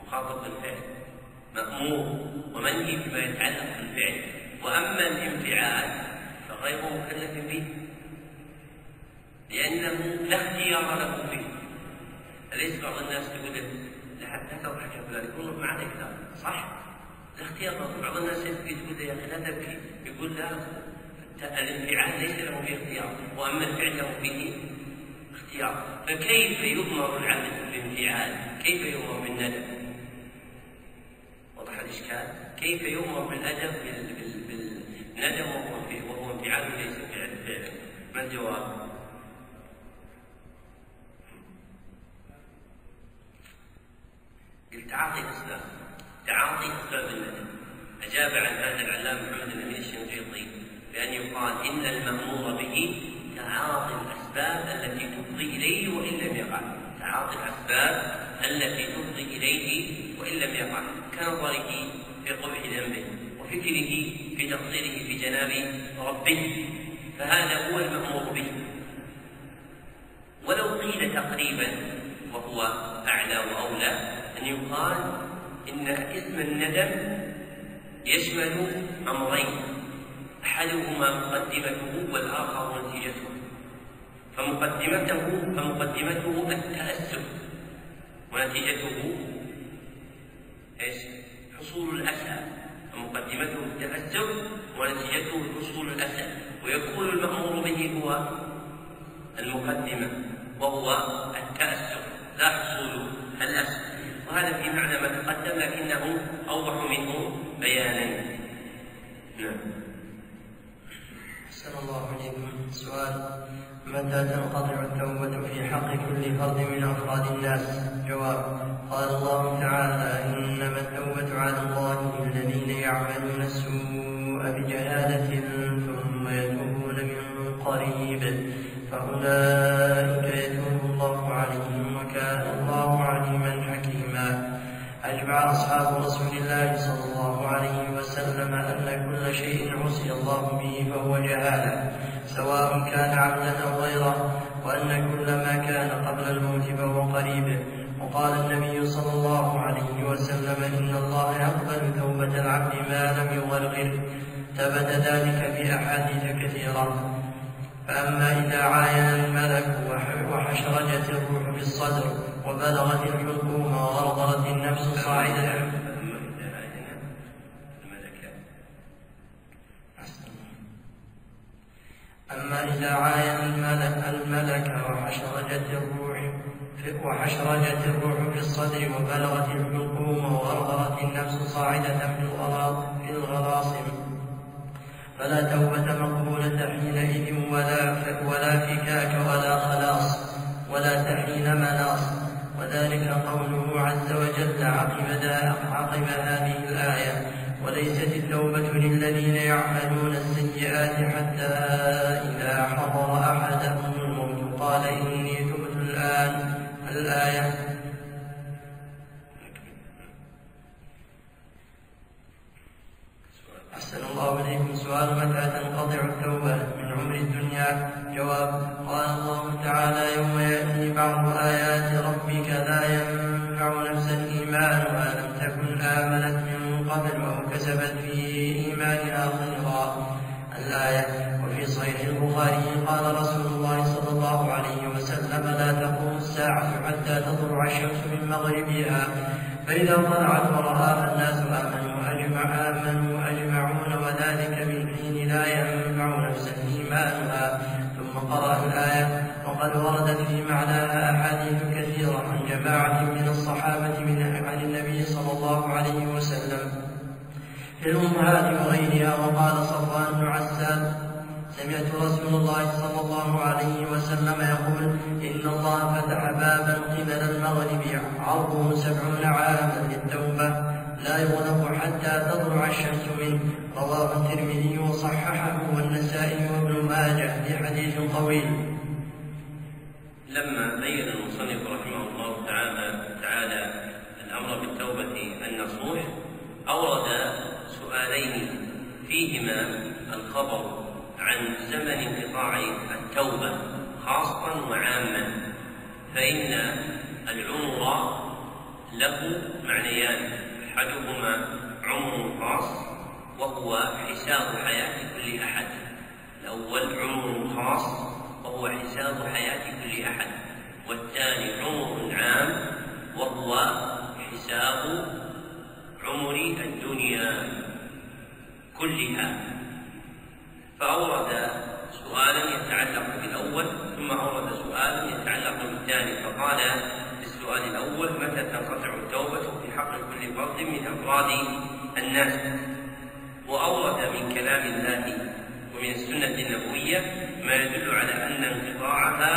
مخاطب بالفعل. مأمور ومنهي بما يتعلق بالفعل. وأما الانفعال فغير مكلف به. لأنه لا اختيار له فيه أليس بعض الناس تقول لا حتى تضحك فلان يقول ما عليك لا صح؟ لا اختيار. له بعض الناس يبكي تقول يا أخي لا تبكي. يقول لا الانفعال ليس له فيه اختيار وأما الفعل له فيه اختيار. فكيف يؤمر العبد بالانفعال؟ كيف يؤمر بالندم؟ وضح الإشكال. كيف يؤمر بالأدب؟ بالندم وهو انفعال ليس فعل فعلا ما الجواب؟ تعاطي الأسباب. تعاطي أسباب الندم أجاب عن هذا العلامة محمد الأمين الشنقيطي بأن يقال إن المأمور به تعاطي الأسباب التي تفضي إليه وإن لم يقع. تعاطي الأسباب التي تفضي إليه وإن لم يقع. كنظره في قبح ذنبه وفكره في تقصيره في جناب ربه. فهذا هو المأمور به. ولو قيل تقريبا وهو أعلى وأولى أن يقال إن اسم الندم يشمل أمرين أحدهما مقدمته والآخر نتيجته. فمقدمته فمقدمته التأسف ونتيجته إيش؟ حصول الأسى. فمقدمته التأسف ونتيجته حصول الأسى. ويكون المأمور به هو المقدمة وهو التأسف. لا حصول الأسى وهذا في معنى ما تقدم لكنه أوضح منه بيانا. نعم. أحسن الله عليكم سؤال متى تنقطع التوبة في حق كل فرد من أفراد الناس؟ جواب قال الله تعالى إنما التوبة على الله للذين يعملون السوء بجهالة ثم يتوبون من قريب فأولئك أصحاب رسول الله صلى الله عليه وسلم أن كل شيء عصي الله به فهو جهالة سواء كان عبدا أو غيره وأن كل ما كان قبل الموت فهو قريب. وقال النبي صلى الله عليه وسلم إن الله يقبل توبة العبد ما لم يغرغر ثبت ذلك في أحاديث كثيرة. فأما إذا عاين الملك وحشرجت الروح في الصدر وبلغت الحلقوم وغرغرت النفس صاعدة. أما إذا عاين الملك, الملك وحشرجت الروح في وحشرجت الروح في الصدر وبلغت الحلقوم وغرغرت النفس صاعدة في الغراصم فلا توبة مقبولة حينئذ ولا ولا فكاك ولا خلاص ولا تحين مناص. وذلك قوله عز وجل عقب عقب هذه الآية وليست التوبة للذين يعملون السيئات حتى إذا حضر أحدهم الموت. قال إني تبت الآن الآية. أحسن الله إليكم سؤال متى تنقطع التوبة من عمر الدنيا. جواب قال الله تعالى يوم يأتي بعض آيات ربك لا ينفع نفسا إيمانها. لم تكن آمنت من قبل أو كسبت في إيمانها خيرا الآية وفي صحيح البخاري قال رسول الله صلى الله عليه وسلم لا تقوم الساعة حتى تطلع الشمس من مغربها. فإذا طلعت ورآها الناس آمنوا أجمع آمنوا أجمعون وذلك حين لا ينفع نفسا إيمانها. ثم قرأ الآية وقد وردت في معناها أحاديث كثيرة عن جماعة من الصحابة من عن النبي صلى الله عليه وسلم. في الأمهات وغيرها وقال صفوان بن عسان سمعت رسول الله صلى الله عليه وسلم يقول إن الله فتح بابا قبل المغرب عرضه سبعون عاما للتوبة لا يغلق حتى تطلع الشمس منه. رواه الترمذي وصححه والنسائي وابن ماجه في حديث طويل. لما بين المصنف رحمه الله تعالى تعالى الأمر بالتوبة النصوح أورد سؤالين فيهما الخبر عن زمن انقطاع التوبة خاصا وعاما. فإن العمر له معنيان أحدهما عمر خاص وهو حساب حياة كل أحد. الأول عمر خاص وهو حساب حياة كل أحد. والثاني عمر عام وهو حساب عمر الدنيا كلها. فأورد سؤالا يتعلق بالأول ثم أورد سؤالا يتعلق بالثاني. فقال في السؤال الأول متى تنقطع التوبة في حق كل فرد من أفراد الناس؟ وأورد من كلام الله ومن السنة النبوية ما يدل على أن انقطاعها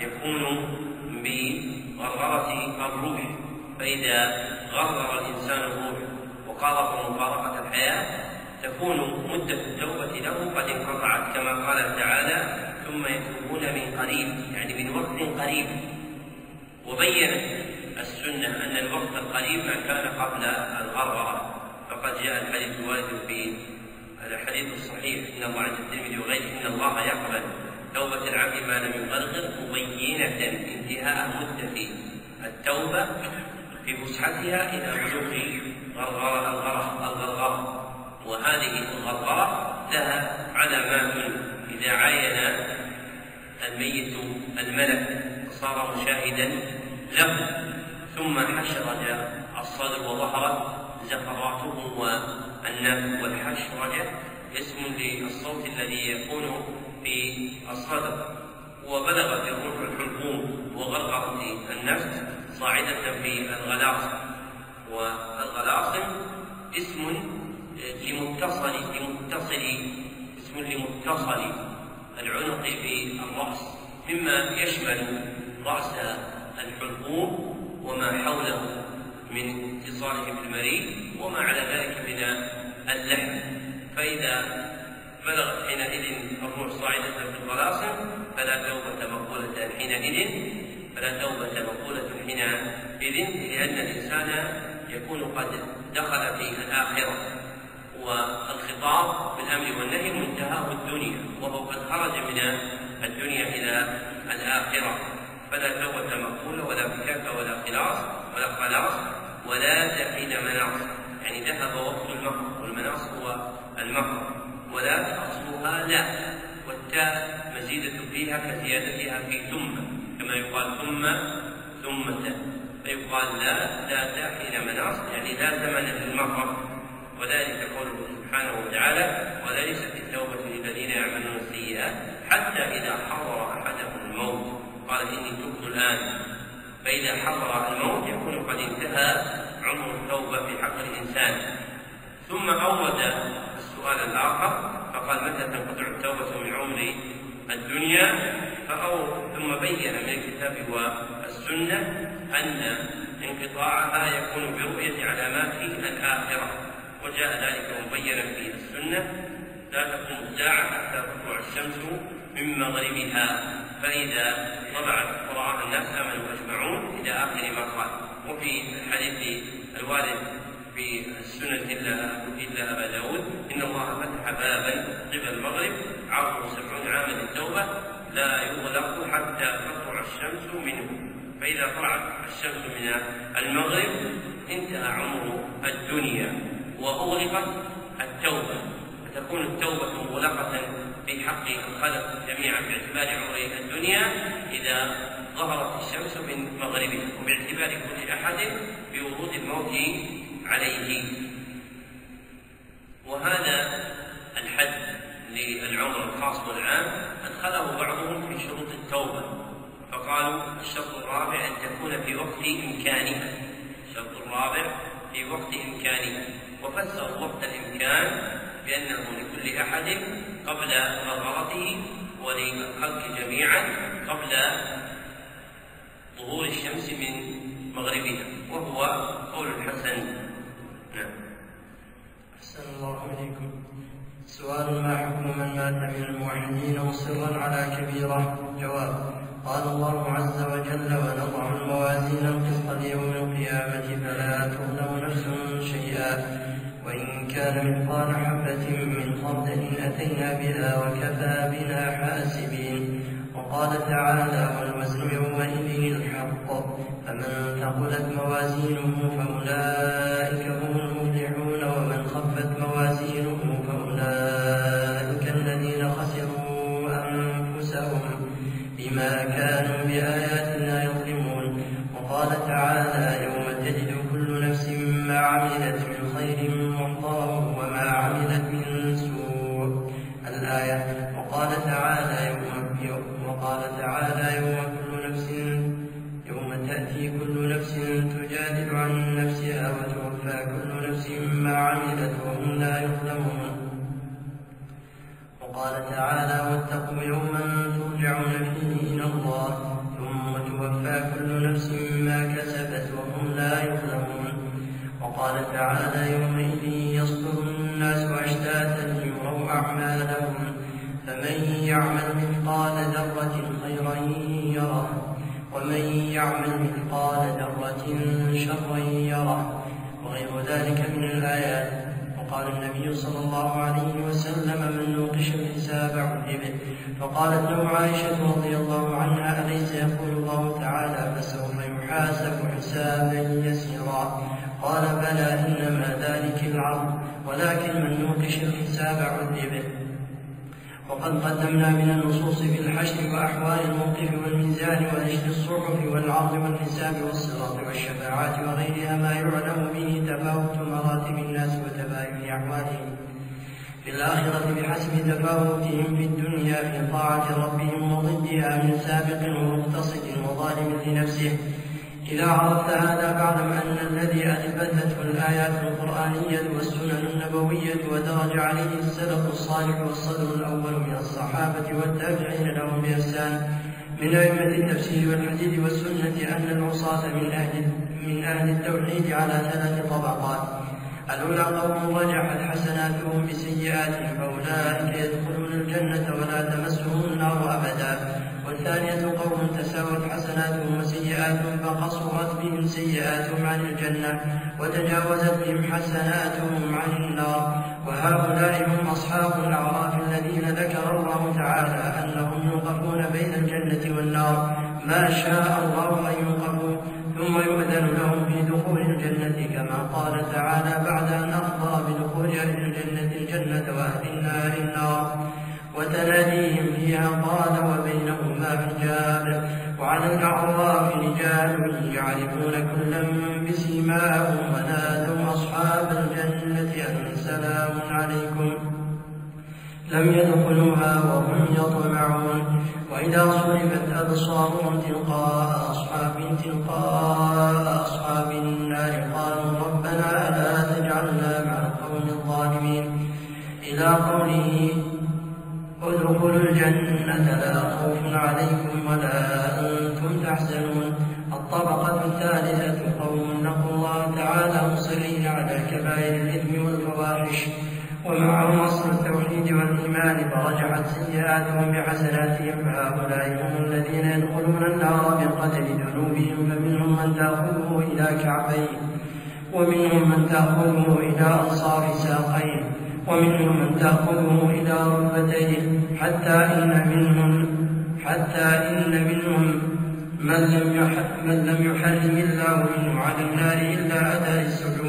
يكون بغرغرة الروح. فإذا غرغر الإنسان الروح وقارب مفارقة الحياة تكون مدة التوبة له قد انقطعت كما قال تعالى ثم يتوبون من قريب يعني من وقت قريب. وبينت السنة أن الوقت القريب ما كان قبل الغرغرة. فقد جاء الحديث الوارد في الحديث الصحيح إن الله عند الترمذي وغيره إن الله يقبل توبة العبد ما لم يغرغر مبينة انتهاء مدة التوبة في فسحتها إلى بلوغ غرغرة الغرغرة. وهذه الغرغرة لها علامات إذا عاين الميت الملك صار مشاهدا له. ثم حشرج الصدر وظهرت زفراته والنف والحشرجة اسم للصوت الذي يكون في الصدر. وبلغت الروح الحلقوم وغرغرت النفس صاعدة في الغلاص والغلاصم اسم لمتصل لمتصل اسم لمتصل العنق بالرأس. مما يشمل رأس الحلقوم وما حوله من اتصاله بالمريء وما على ذلك من اللحم. فإذا بلغت حينئذ الروح صاعدة في الطلاسم فلا توبة مقولة حينئذ فلا توبة مقولة حينئذ لأن الإنسان يكون قد دخل في الآخرة. والخطاب بالأمر والنهي منتهاه الدنيا وهو قد خرج من الدنيا إلى الآخرة. فلا توبة مقبولة ولا فكاك ولا خلاص ولا خلاص ولا تحيل مناص. يعني ذهب وقت المهر والمناص هو المهر ولا أصلها لا. والتاء مزيدة فيها كزيادتها في ثم كما يقال ثم ثمة. فيقال لا لا تحيل مناص يعني لا ثمن للمهر وذلك قوله سبحانه وتعالى وليست التوبة للذين يعملون السيئات حتى إذا حضر أحدهم الموت. قال إني تبت الآن. فإذا حضر الموت يكون قد انتهى عمر التوبة في حق الإنسان. ثم أورد السؤال الآخر فقال متى تنقطع التوبة من عمر الدنيا؟ فأو ثم بين من الكتاب والسنة أن انقطاعها يكون برؤية علامات الآخرة. وجاء ذلك مبينا في السنة. لا تقوم الساعة حتى تطلع الشمس من مغربها. فإذا طلعت ورآها الناس آمنوا أجمعون إلى آخر ما قال وفي الحديث الوارد في السنة إلا إلا أبا داود إن الله فتح بابا قبل المغرب عرضه سبعون عاما للتوبة لا يغلق حتى تطلع الشمس منه. فإذا طلعت الشمس من المغرب انتهى عمر الدنيا. وأغلقت التوبة فتكون التوبة مغلقة في حق الخلق جميعا باعتبار عمر الدنيا إذا ظهرت الشمس من مغربها وباعتبار كل أحد بورود الموت عليه. وهذا الحد للعمر الخاص والعام أدخله بعضهم في شروط التوبة. فقالوا الشرط الرابع أن تكون في وقت إمكانها. الشرط الرابع في وقت إمكانها. وفسروا وقت الإمكان بأنه لكل أحد قبل غرغرته وللخلق جميعا قبل ظهور الشمس من مغربها وهو قول الحسن. نعم. أحسن الله إليكم. سؤال ما حكم من مات من الموحدين مصرا على كبيرة؟ جواب قال الله عز وجل ونضع الموازين القسط ليوم القيامة فلا تظلم نفس شيئا. وإن كان مثقال حبة من خردل أتينا بها وكفى بنا حاسبين. وقال تعالى والوزن يومئذ الحق. فمن ثقلت موازينه فأولئك هم فقالت له عائشة رضي الله عنها أليس يقول الله تعالى فسوف يحاسب حسابا يسيرا؟ قال بلى إنما ذلك العرض ولكن من نوقش الحساب عذب. وقد قدمنا من النصوص في الحشر وأحوال الموقف والميزان ونشر الصحف والعرض والحساب والصراط والشفاعات وغيرها ما يعلم به تفاوت مراتب الناس وتباين أحوالهم. في الآخرة بحسب تفاوتهم في الدنيا في طاعة ربهم وضدها من سابق ومقتصد وظالم لنفسه. إذا عرفت هذا فاعلم أن الذي أثبتته الآيات القرآنية والسنن النبوية ودرج عليه السلف الصالح والصدر الأول من الصحابة والتابعين لهم بإحسان. من أئمة التفسير والحديث والسنة أن العصاة من أهل من أهل التوحيد على ثلاث طبقات. الأولى قوم رجحت حسناتهم بسيئاتهم فأولئك يدخلون الجنة ولا تمسهم النار أبدا. والثانية قوم تساوت حسناتهم وسيئاتهم فقصرت بهم سيئاتهم عن الجنة وتجاوزت بهم حسناتهم عن النار. وهؤلاء هم أصحاب الأعراف الذين ذكر الله تعالى أنهم يوقفون بين الجنة والنار. ما شاء الله أن يوقفوا. ثم يؤذن لهم في دخول الجنة كما قال تعالى بعد أن أخبر بدخول أهل الجنة الجنة وأهل النار. النار وتناديهم فيها قال وبينهما حجاب وعلى الأعراف رجال يعرفون كلا بسيماهم ونادوا أصحاب الجنة أن سلام عليكم. لم يدخلوها وهم يطمعون. وإذا صرفت أبصارهم تلقاء أصحاب تلقاء أصحاب النار. قالوا ربنا ألا تجعلنا مع القوم الظالمين. إلى قوله ادخلوا الجنة لا خوف عليكم ولا أنتم تحزنون. الطبقة الثالثة قوم نقوا الله تعالى مصرين على كبائر الإثم والفواحش. ومعهم أصل التوحيد والإيمان فرجعت سيئاتهم بحسناتهم فهؤلاء هم الذين يدخلون النار بقدر ذنوبهم فمنهم من تأخذه إلى كعبيه ومنهم من تأخذه إلى أنصاف ساقيه ومنهم من تأخذه إلى ركبتيه حتى إن منهم حتى إن منهم من لم يحرم الله منه على النار إلا أداء السجود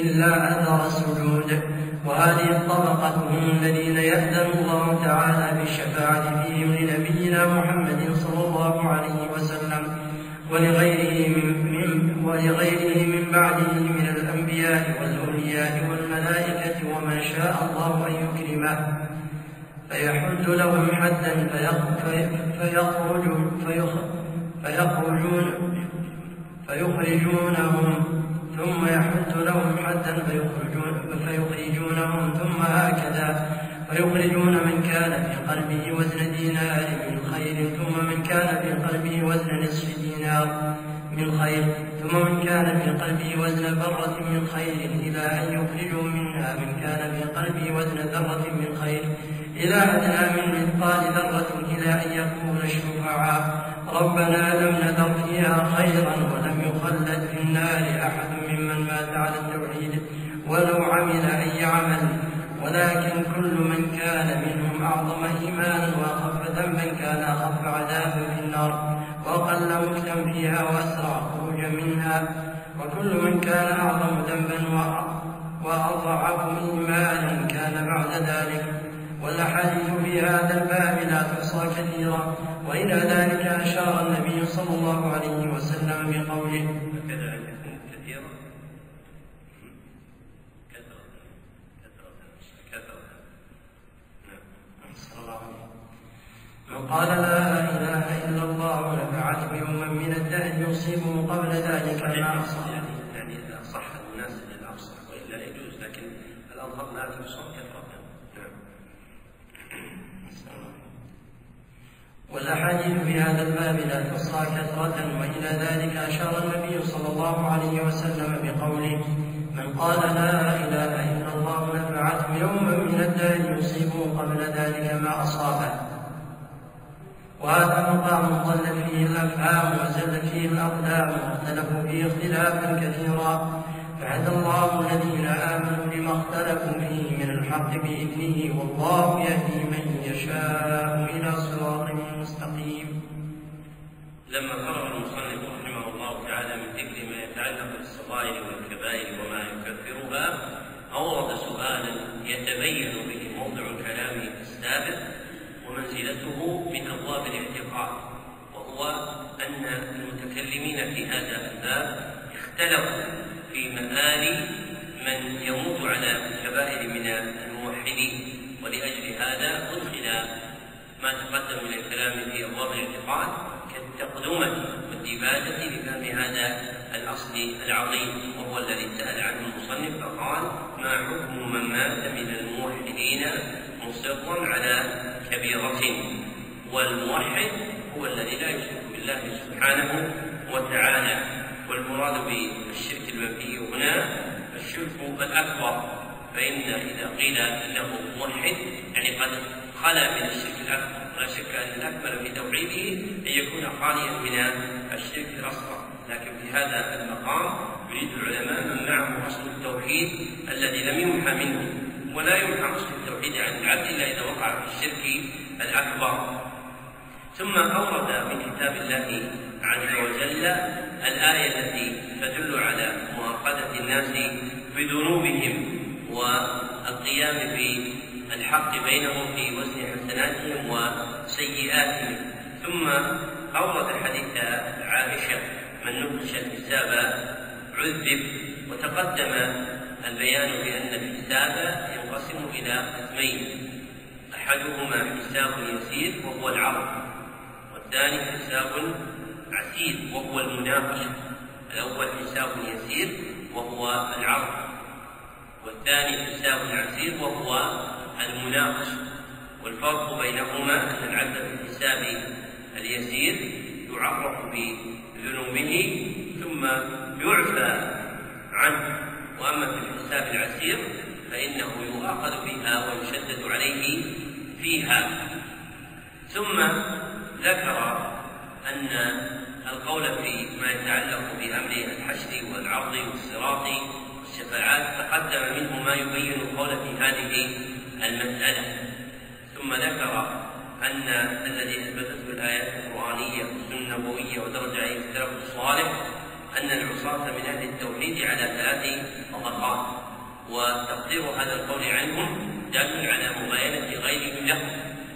إلا أثر السجود وهذه الطبقة هم الذين يأذن الله تعالى بالشفاعة فيهم لنبينا محمد صلى الله عليه وسلم ولغيره من, من ولغيره من بعده من الأنبياء والأولياء والملائكة ومن شاء الله أن يكرمه. فيحد لهم حدا فيخرج فيخرجون فيخرجونهم ثم يحد لهم حدا فيخرجون فيخرجونهم ثم هكذا. فيخرجون من كان في قلبه وزن دينار من خير ثم من كان في قلبه وزن نصف دينار من خير ثم من كان في قلبه وزن ذرة من خير. إلى أن يخرجوا منها من كان في قلبه وزن ذرة من خير. إلى أدنى من مثقال ذرة إلى أن يكون الشفعاء ربنا لم نذر فيها خيرا ولم يخلد في النار أحد ممن مات على التوحيد ولو عمل أي عمل ولكن كل من كان منهم أعظم إيمانا وأخف ذنبا كان أخف عذابا في النار. وأقل مكتا فيها وأسرع خروجا منها. وكل من كان أعظم ذنبا وأضعف إيمانا كان بعد ذلك. والأحاديث في هذا الباب لا تحصى كثيرا. وإلى ذلك أشار النبي صلى الله عليه وسلم بقوله من قال لا إله إلا الله نفعته يوما من الدهر يصيبه قبل ذلك ما أصاب. يعني إذا صح الناس للأفصح وإلا يجوز لكن الأظهر لا تحصى كثرة والأحاديث في هذا الباب لا تحصى كثرة وإلى ذلك أشار النبي صلى الله عليه وسلم بقوله من قال لا إله إلا الله نفعته يوما من الدهر يصيبه قبل ذلك ما أصابه. وهذا مقام ضل فيه الأفهام وزل فيه الأقدام واختلفوا فيه اختلافا كثيرا. فهدى الله الذين آمنوا لما اختلفوا فيه من الحق بإذنه والله يهدي من يشاء إلى صراط مستقيم. لما فرغ المصنف رحمه الله تعالى من ذكر ما يتعلق بالصغائر والكبائر وما يكفرها أورد سؤالا يتبين به موضع الكلام السابق ومنزلته من أبواب الاعتقاد وهو أن المتكلمين في هذا الباب اختلفوا في مآل من يموت على الكبائر من الموحدين ولأجل هذا أدخل ما تقدم من الكلام في أبواب الاعتقاد كالتقدمة والدباجة لفهم هذا الأصل العظيم وهو الذي سأل عنه المصنف فقال ما حكم من مات من الموحدين مصرا على كبيرة؟ والموحد هو الذي لا يشرك بالله سبحانه وتعالى. والمراد بالشرك المنفي هنا الشرك الأكبر فإن إذا قيل إنه موحد يعني قد خلا من الشرك الأكبر. ولا شك أن الأكمل في توحيده أن يكون خاليا من الشرك الأصغر. لكن في هذا المقام يريد العلماء من معه أصل التوحيد الذي لم يمحى منه ولا يمحى أصل التوحيد عن العبد إلا إذا وقع في الشرك الأكبر. ثم أورد من كتاب الله عز وجل الآية التي تدل على مؤاخذة الناس بذنوبهم والقيام بالحق بينهم في وزن حسناتهم وسيئاتهم. ثم أورد حديث عائشة من نقش الحساب عذب وتقدم البيان بأن الحساب ينقسم إلى قسمين. أحدهما حساب يسير وهو العرض والثاني حساب عسير وهو المناقشة الأول حساب يسير وهو العرض والثاني حساب عسير وهو المناقشة والفرق بينهما أن العبد في الحساب اليسير يعرف بذنوبه ثم يعفى عنه. وأما في الحساب العسير فإنه يؤاخذ بها ويشدد عليه فيها. ثم ذكر أن القول في ما يتعلق بأمر الحشر والعرض والصراط والشفاعات تقدم منه ما يبين القول في هذه المسألة ثم ذكر أن الذي أثبتته الآيات القرآنية والسنة النبوية ودرج عليه السلف الصالح أن العصاة من أهل التوحيد على ثلاث طبقات وتقدير هذا القول عنهم دال على مباينة غيرهم لهم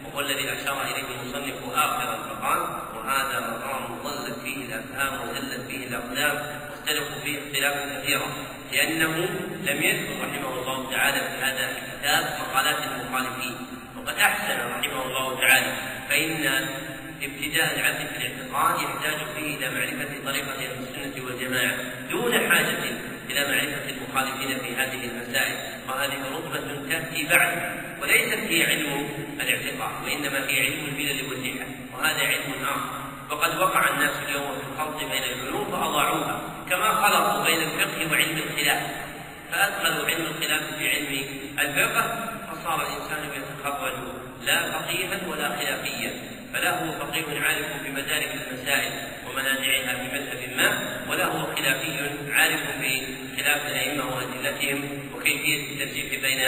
وهو الذي أشار إليه المصنف آخرا فقال وهذا مقام ضلت فيه الأفهام وزلت فيه الأقدام واختلفوا فيه اختلافا كثيرا لأنه لم يذكر رحمه الله تعالى في هذا الكتاب مقالات المخالفين. وقد أحسن رحمه الله تعالى. فإن ابتداء العبد في الاعتقاد يحتاج فيه إلى معرفة طريقة أهل السنة والجماعة دون حاجة إلى معرفة المخالفين في هذه المسائل. وهذه رتبة تأتي بعد وليست هي علم الاعتقاد وإنما هي علم الملل والنحل وهذا علم آخر. وقد وقع الناس اليوم في الخلط بين العلوم فأضاعوها كما خلطوا بين الفقه وعلم الخلاف. فأدخلوا علم الخلاف في علم الفقه فصار الإنسان يتخرج لا فقيها ولا خلافيا فلا هو فقيه عارف بمدارك المسائل ومنازعها في مذهب ما ولا هو خلافي عارف بخلاف الأئمة وأدلتهم وكيفية الترجيح بين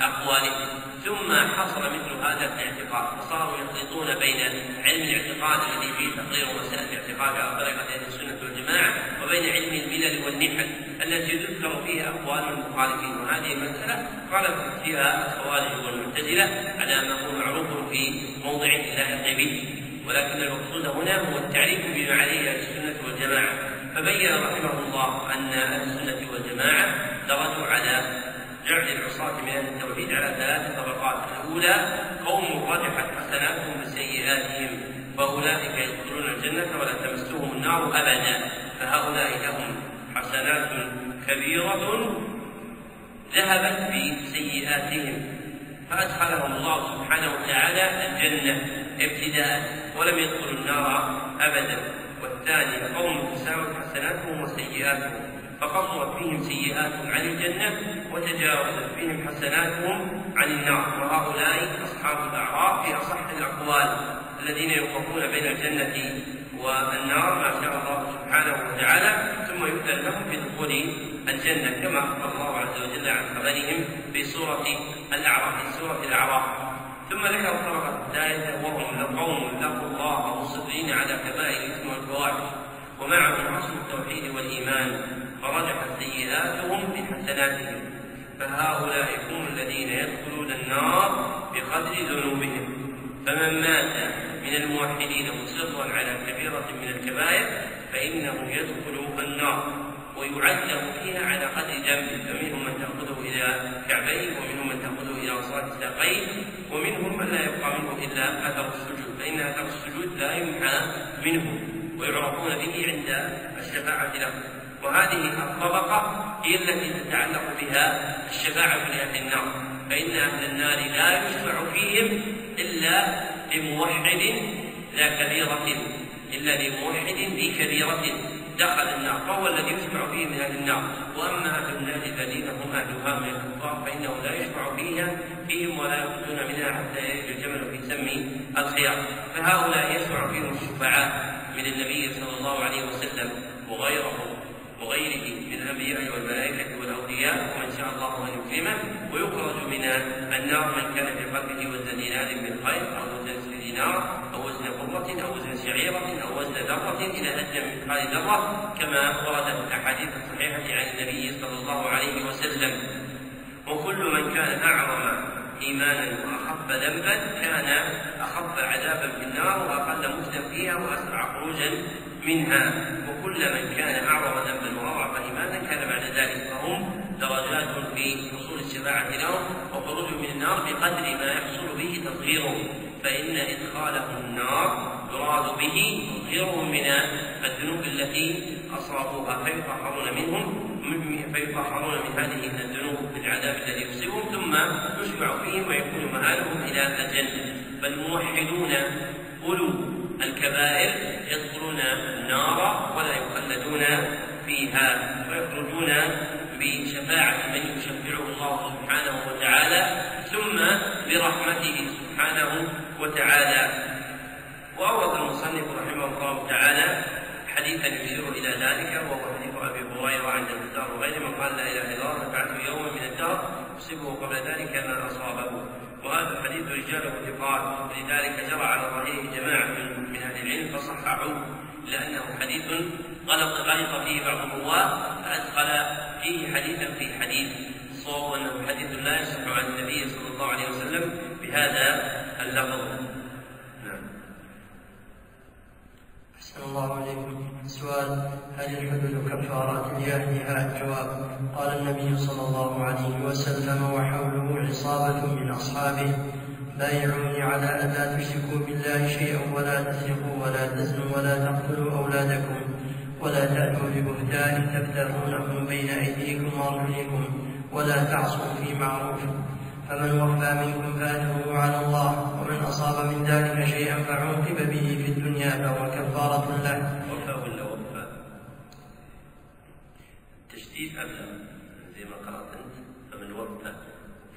أقوالهم. ثم حصل مثل هذا في الاعتقاد فصاروا يخلطون بين علم الاعتقاد الذي فيه تقرير مسائل الاعتقاد على طريقة أهل السنة والجماعة وبين علم الملل والنحل التي تذكر فيها أقوال المخالفين. وهذه المسألة غلبت فيها الخوارج والمعتزلة على ما هو معروف في موضع لا به ولكن المقصود هنا هو التعريف بما عليه أهل السنة والجماعة. فبين رحمه الله أن أهل السنة والجماعة درجوا على جعل العصاة من أهل التوحيد على ثلاث طبقات، الأولى قوم رجحت حسناتهم بسيئاتهم. فأولئك يدخلون الجنة ولا تمسهم النار أبدا، فهؤلاء لهم حسنات كبيرة ذهبت بسيئاتهم فأدخلهم الله سبحانه وتعالى الجنة ابتداء ولم يدخلوا النار أبدا. والثاني قوم تساوت حسناتهم وسيئاتهم. فقصرت فيهم سيئاتهم عن الجنة وتجاوزت فيهم حسناتهم عن النار. وهؤلاء أصحاب الأعراف في أصح الأقوال الذين يوقفون بين الجنة والنار ما شاء الله سبحانه وتعالى. ثم يؤذن لهم بدخول الجنة كما أخبر الله عز وجل عن خبرهم في سورة الأعراف في سورة الأعراف. ثم ذكر الطبقة الثالثة وهم لقوم لقوا الله مصرين على كبائر الإثم والفواحش. ومعهم حسن التوحيد والإيمان فرجحت سيئاتهم بحسناتهم فهؤلاء هم الذين يدخلون النار بقدر ذنوبهم. فمن مات من الموحدين مصرا على كبيرة من الكبائر فإنه يدخل النار ويعذب فيها على قدر ذنبه فمنهم من تأخذه إلى كعبيه ومنهم من تأخذه إلى أصوات الساقين ومنهم من لا يبقى منه إلا أثر السجود. فإن أثر السجود لا يمحى منه. ويعرفون به عند الشفاعة له وهذه الطبقة هي التي تتعلق بها الشفاعة لأهل النار. فإن أهل النار لا يشفع فيهم إلا لموحد لا كبيرة إلا لموحد ذي كبيرة. دخل النار فهو الذي يشفع فيه من أهل النار. وأما أهل النار الذين هم اهلها من الكفار فإنه لا يشفع فيها فيهم ولا يخرجون منها حتى يلج الجمل في سم الخيار. فهؤلاء يشفع فيهم الشفعاء من النبي صلى الله عليه وسلم وغيره وغيره من الأنبياء والملائكة والأولياء ومن شاء الله أن يكرمه. ويخرج من النار من كان في دينار من خير أو وزن دينار أو وزن قرة أو وزن شعيرة أو وزن ذرة إلى ادنى من مثقال ذرة كما ورد في الأحاديث الصحيحة عن النبي صلى الله عليه وسلم. وكل من كان أعظم إيمانا وأخف ذنبا كان أخف عذابا في النار وأقل مكتا فيها وأسرع خروجا منها. وكل من كان أعظم ذنبا وأضعف إيمانا كان بعد ذلك فهم درجات في حصول الشفاعة لهم وخروج من النار بقدر ما يحصل به تطهيرهم فإن ادخالهم النار يراد به تطهيرهم من الذنوب التي أصابوها فيطهرون منهم فيطهرون من هذه الذنوب بالعذاب الذي يصيبهم ثم يشفع فيهم ويكون مآلهم إلى الجنة. فالموحدون أولو الكبائر يدخلون النار ولا يخلدون فيها ويخرجون بشفاعة من يشفعه الله سبحانه وتعالى ثم برحمته سبحانه وتعالى. وأورد المصنف رحمه الله تعالى حديثا يشير إلى ذلك وهو حديث أبي هريرة عند الإفطار وغيره من قال لا إله إلا الله نفعته يوما من الدهر يصيبه قبل ذلك ما أصابه. وهذا الحديث رجاله ثقات ولذلك جرى على ظاهره جماعة من أهل العلم فصححوه لأنه حديث غلط غلط فيه بعض الرواة فأدخل فيه حديثا في حديث والصواب أنه حديث لا يصح عن النبي صلى الله عليه وسلم بهذا اللفظ. نعم. أحسن الله عليكم سؤال هل الحدود كفارات لأهلها الجواب. قال النبي صلى الله عليه وسلم وحوله عصابة من أصحابه. بايعوني على أن لا تشركوا بالله شيئا ولا تسرقوا ولا تزنوا ولا تقتلوا أولادكم ولا تأتوا ببهتان تفترونه بين أيديكم وأرجلكم ولا تعصوا في معروف. فمن وفى منكم فأجره على الله ومن أصاب من ذلك شيئا فعوقب به في الدنيا فهو كفارة له. التشديد أبلغ زي ما قرأت أنت فمن وفى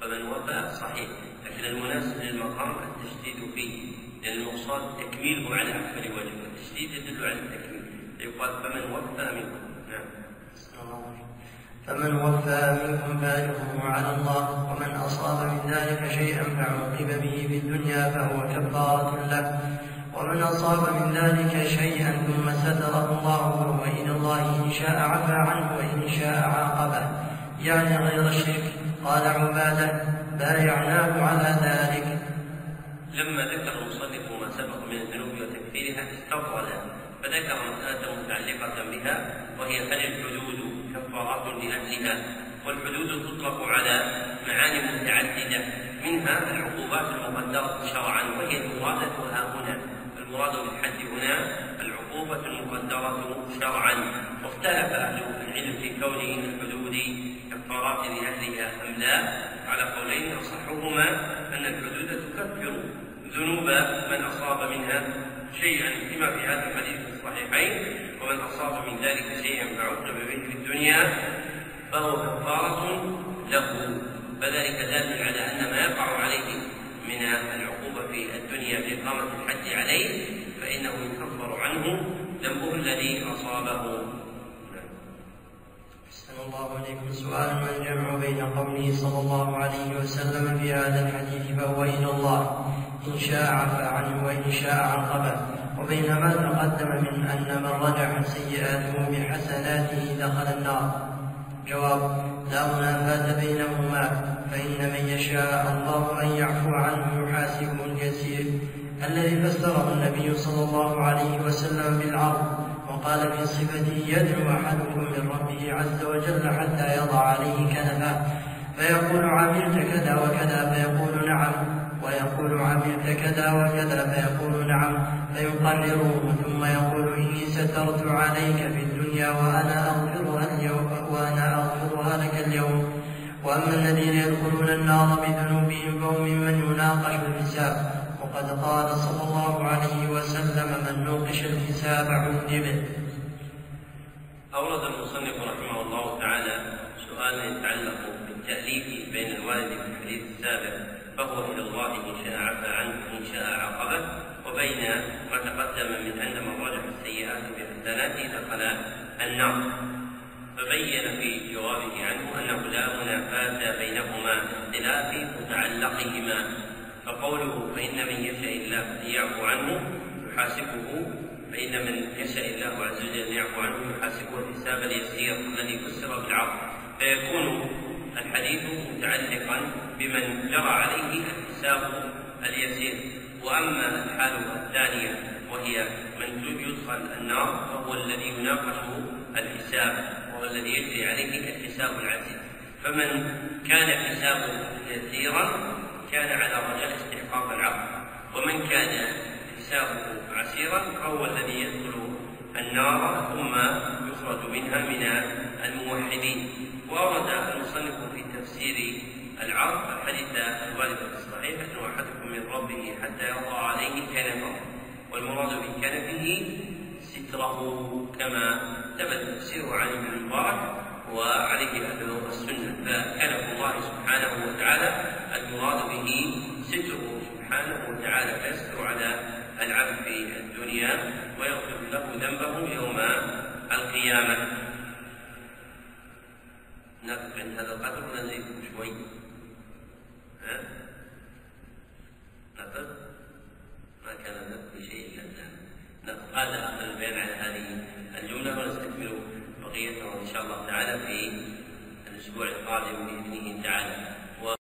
فمن وفى صحيح لكن المناسب للمقام التشديد فيه لأن المقصود تكميله على أكمل وجه والتشديد يدل على التكميل يقال فمن وفى منكم. نعم. فمن وفى منكم فأجره على الله ومن أصاب من ذلك شيئا فعوقب به في الدنيا فهو كفارة له. ومن أصاب من ذلك شيئا ثم ستره الله فهو إلى الله إن شاء عفى عنه وإن شاء عاقبه. يعني غير الشرك. قال عبادة بايعناه على ذلك. لما ذكر المصنف ما سبق من الذنوب وتكفيرها استطرد فذكر مسألة متعلقة بها وهي هل الحدود كفارات لأهلها والحدود تطلق على معاني متعددة. منها العقوبات المقدرة شرعا وهي المرادة ها هنا. المراد بالحد هنا العقوبة المقدرة شرعا. واختلف أهل العلم في كون الحدود كفارات لأهلها أم لا. على قولين أصحهما أن الحدود تكفر ذنوب من أصاب منها شيئا كما في هذا الحديث في الصحيحين. ومن أصاب من ذلك شيئا فعوقب به في الدنيا فهو كفارة له. فذلك دال على أن ما يقع عليه من العقوبة في الدنيا بإقامة الحج عليه فإنه يكفر عنه ذنبه الذي أصابه. أحسن الله عليكم سؤال ما الجمع بين قوله صلى الله عليه وسلم في هذا الحديث فهو إلى الله؟ إن شاء عفى عنه وإن شاء عاقبه وبين ما تقدم من أن من رجع سيئاته بحسناته دخل النار. جواب لا منافاة بينهما فإن من يشاء الله أن يعفو عنه يحاسبه اليسير الذي فسره النبي صلى الله عليه وسلم بالعرض وقال في صفته يدعو أحدكم من ربه عز وجل حتى يضع عليه كنفه فيقول عملت كذا وكذا فيقول نعم ويقول عملت كذا وكذا فيقول نعم فيقرره ثم يقول إني سترت عليك في الدنيا وأنا أغفرها اليوم وأنا أغفرها لك اليوم. وأما الذين يدخلون النار بذنوبهم فهم ممن يناقش الحساب. وقد قال صلى الله عليه وسلم من نوقش الحساب عذب أورد المصنف رحمه الله تعالى سؤالا يتعلق بالتأليف بين الوالد في الحديث السابق فهو إلى الله إن شاء عفى عنه وإن شاء عاقبه وبين ما تقدم من أن من رجح السيئات بحسناته دخل النار. فبين في جوابه عنه أنه لا منافاة بينهما اختلاف متعلقهما. فقوله فإن من يشاء الله يعفو عنه يحاسبه فإن من يشاء الله عز وجل يعفو عنه يحاسبه الحساب اليسير الذي فسر بالعرض فيكون الحديث متعلقا بمن جرى عليه الحساب اليسير. وأما الحال الثانية وهي من يدخل النار فهو الذي يناقش الحساب وهو الذي يجري عليه الحساب العسير فمن كان حسابه يسيرا كان على رجاء استحقاق العقل ومن كان حسابه عسيرا فهو الذي يدخل النار ثم يخرج منها من الموحدين. وأورد المصنف في تفسير العرض حديث الوالد في الصحيح أن أحدكم من ربه حتى يضع عليه كنفه. والمراد بكنفه ستره كما ثبت تفسيره عن ابن المبارك وعليه أهل السنة. فكنف الله سبحانه وتعالى المراد به ستره. سبحانه وتعالى فيستر على العبد في الدنيا ويغفر له ذنبه يوم القيامة. نقف عند هذا القدر ونزيد شوي؟ ها؟ نقف ما كان نقف بشيء نقف هذا اخر البيان على هذه الجملة؟ ونستكمل بقيته إن شاء الله تعالى في الأسبوع القادم بإذنه تعالى.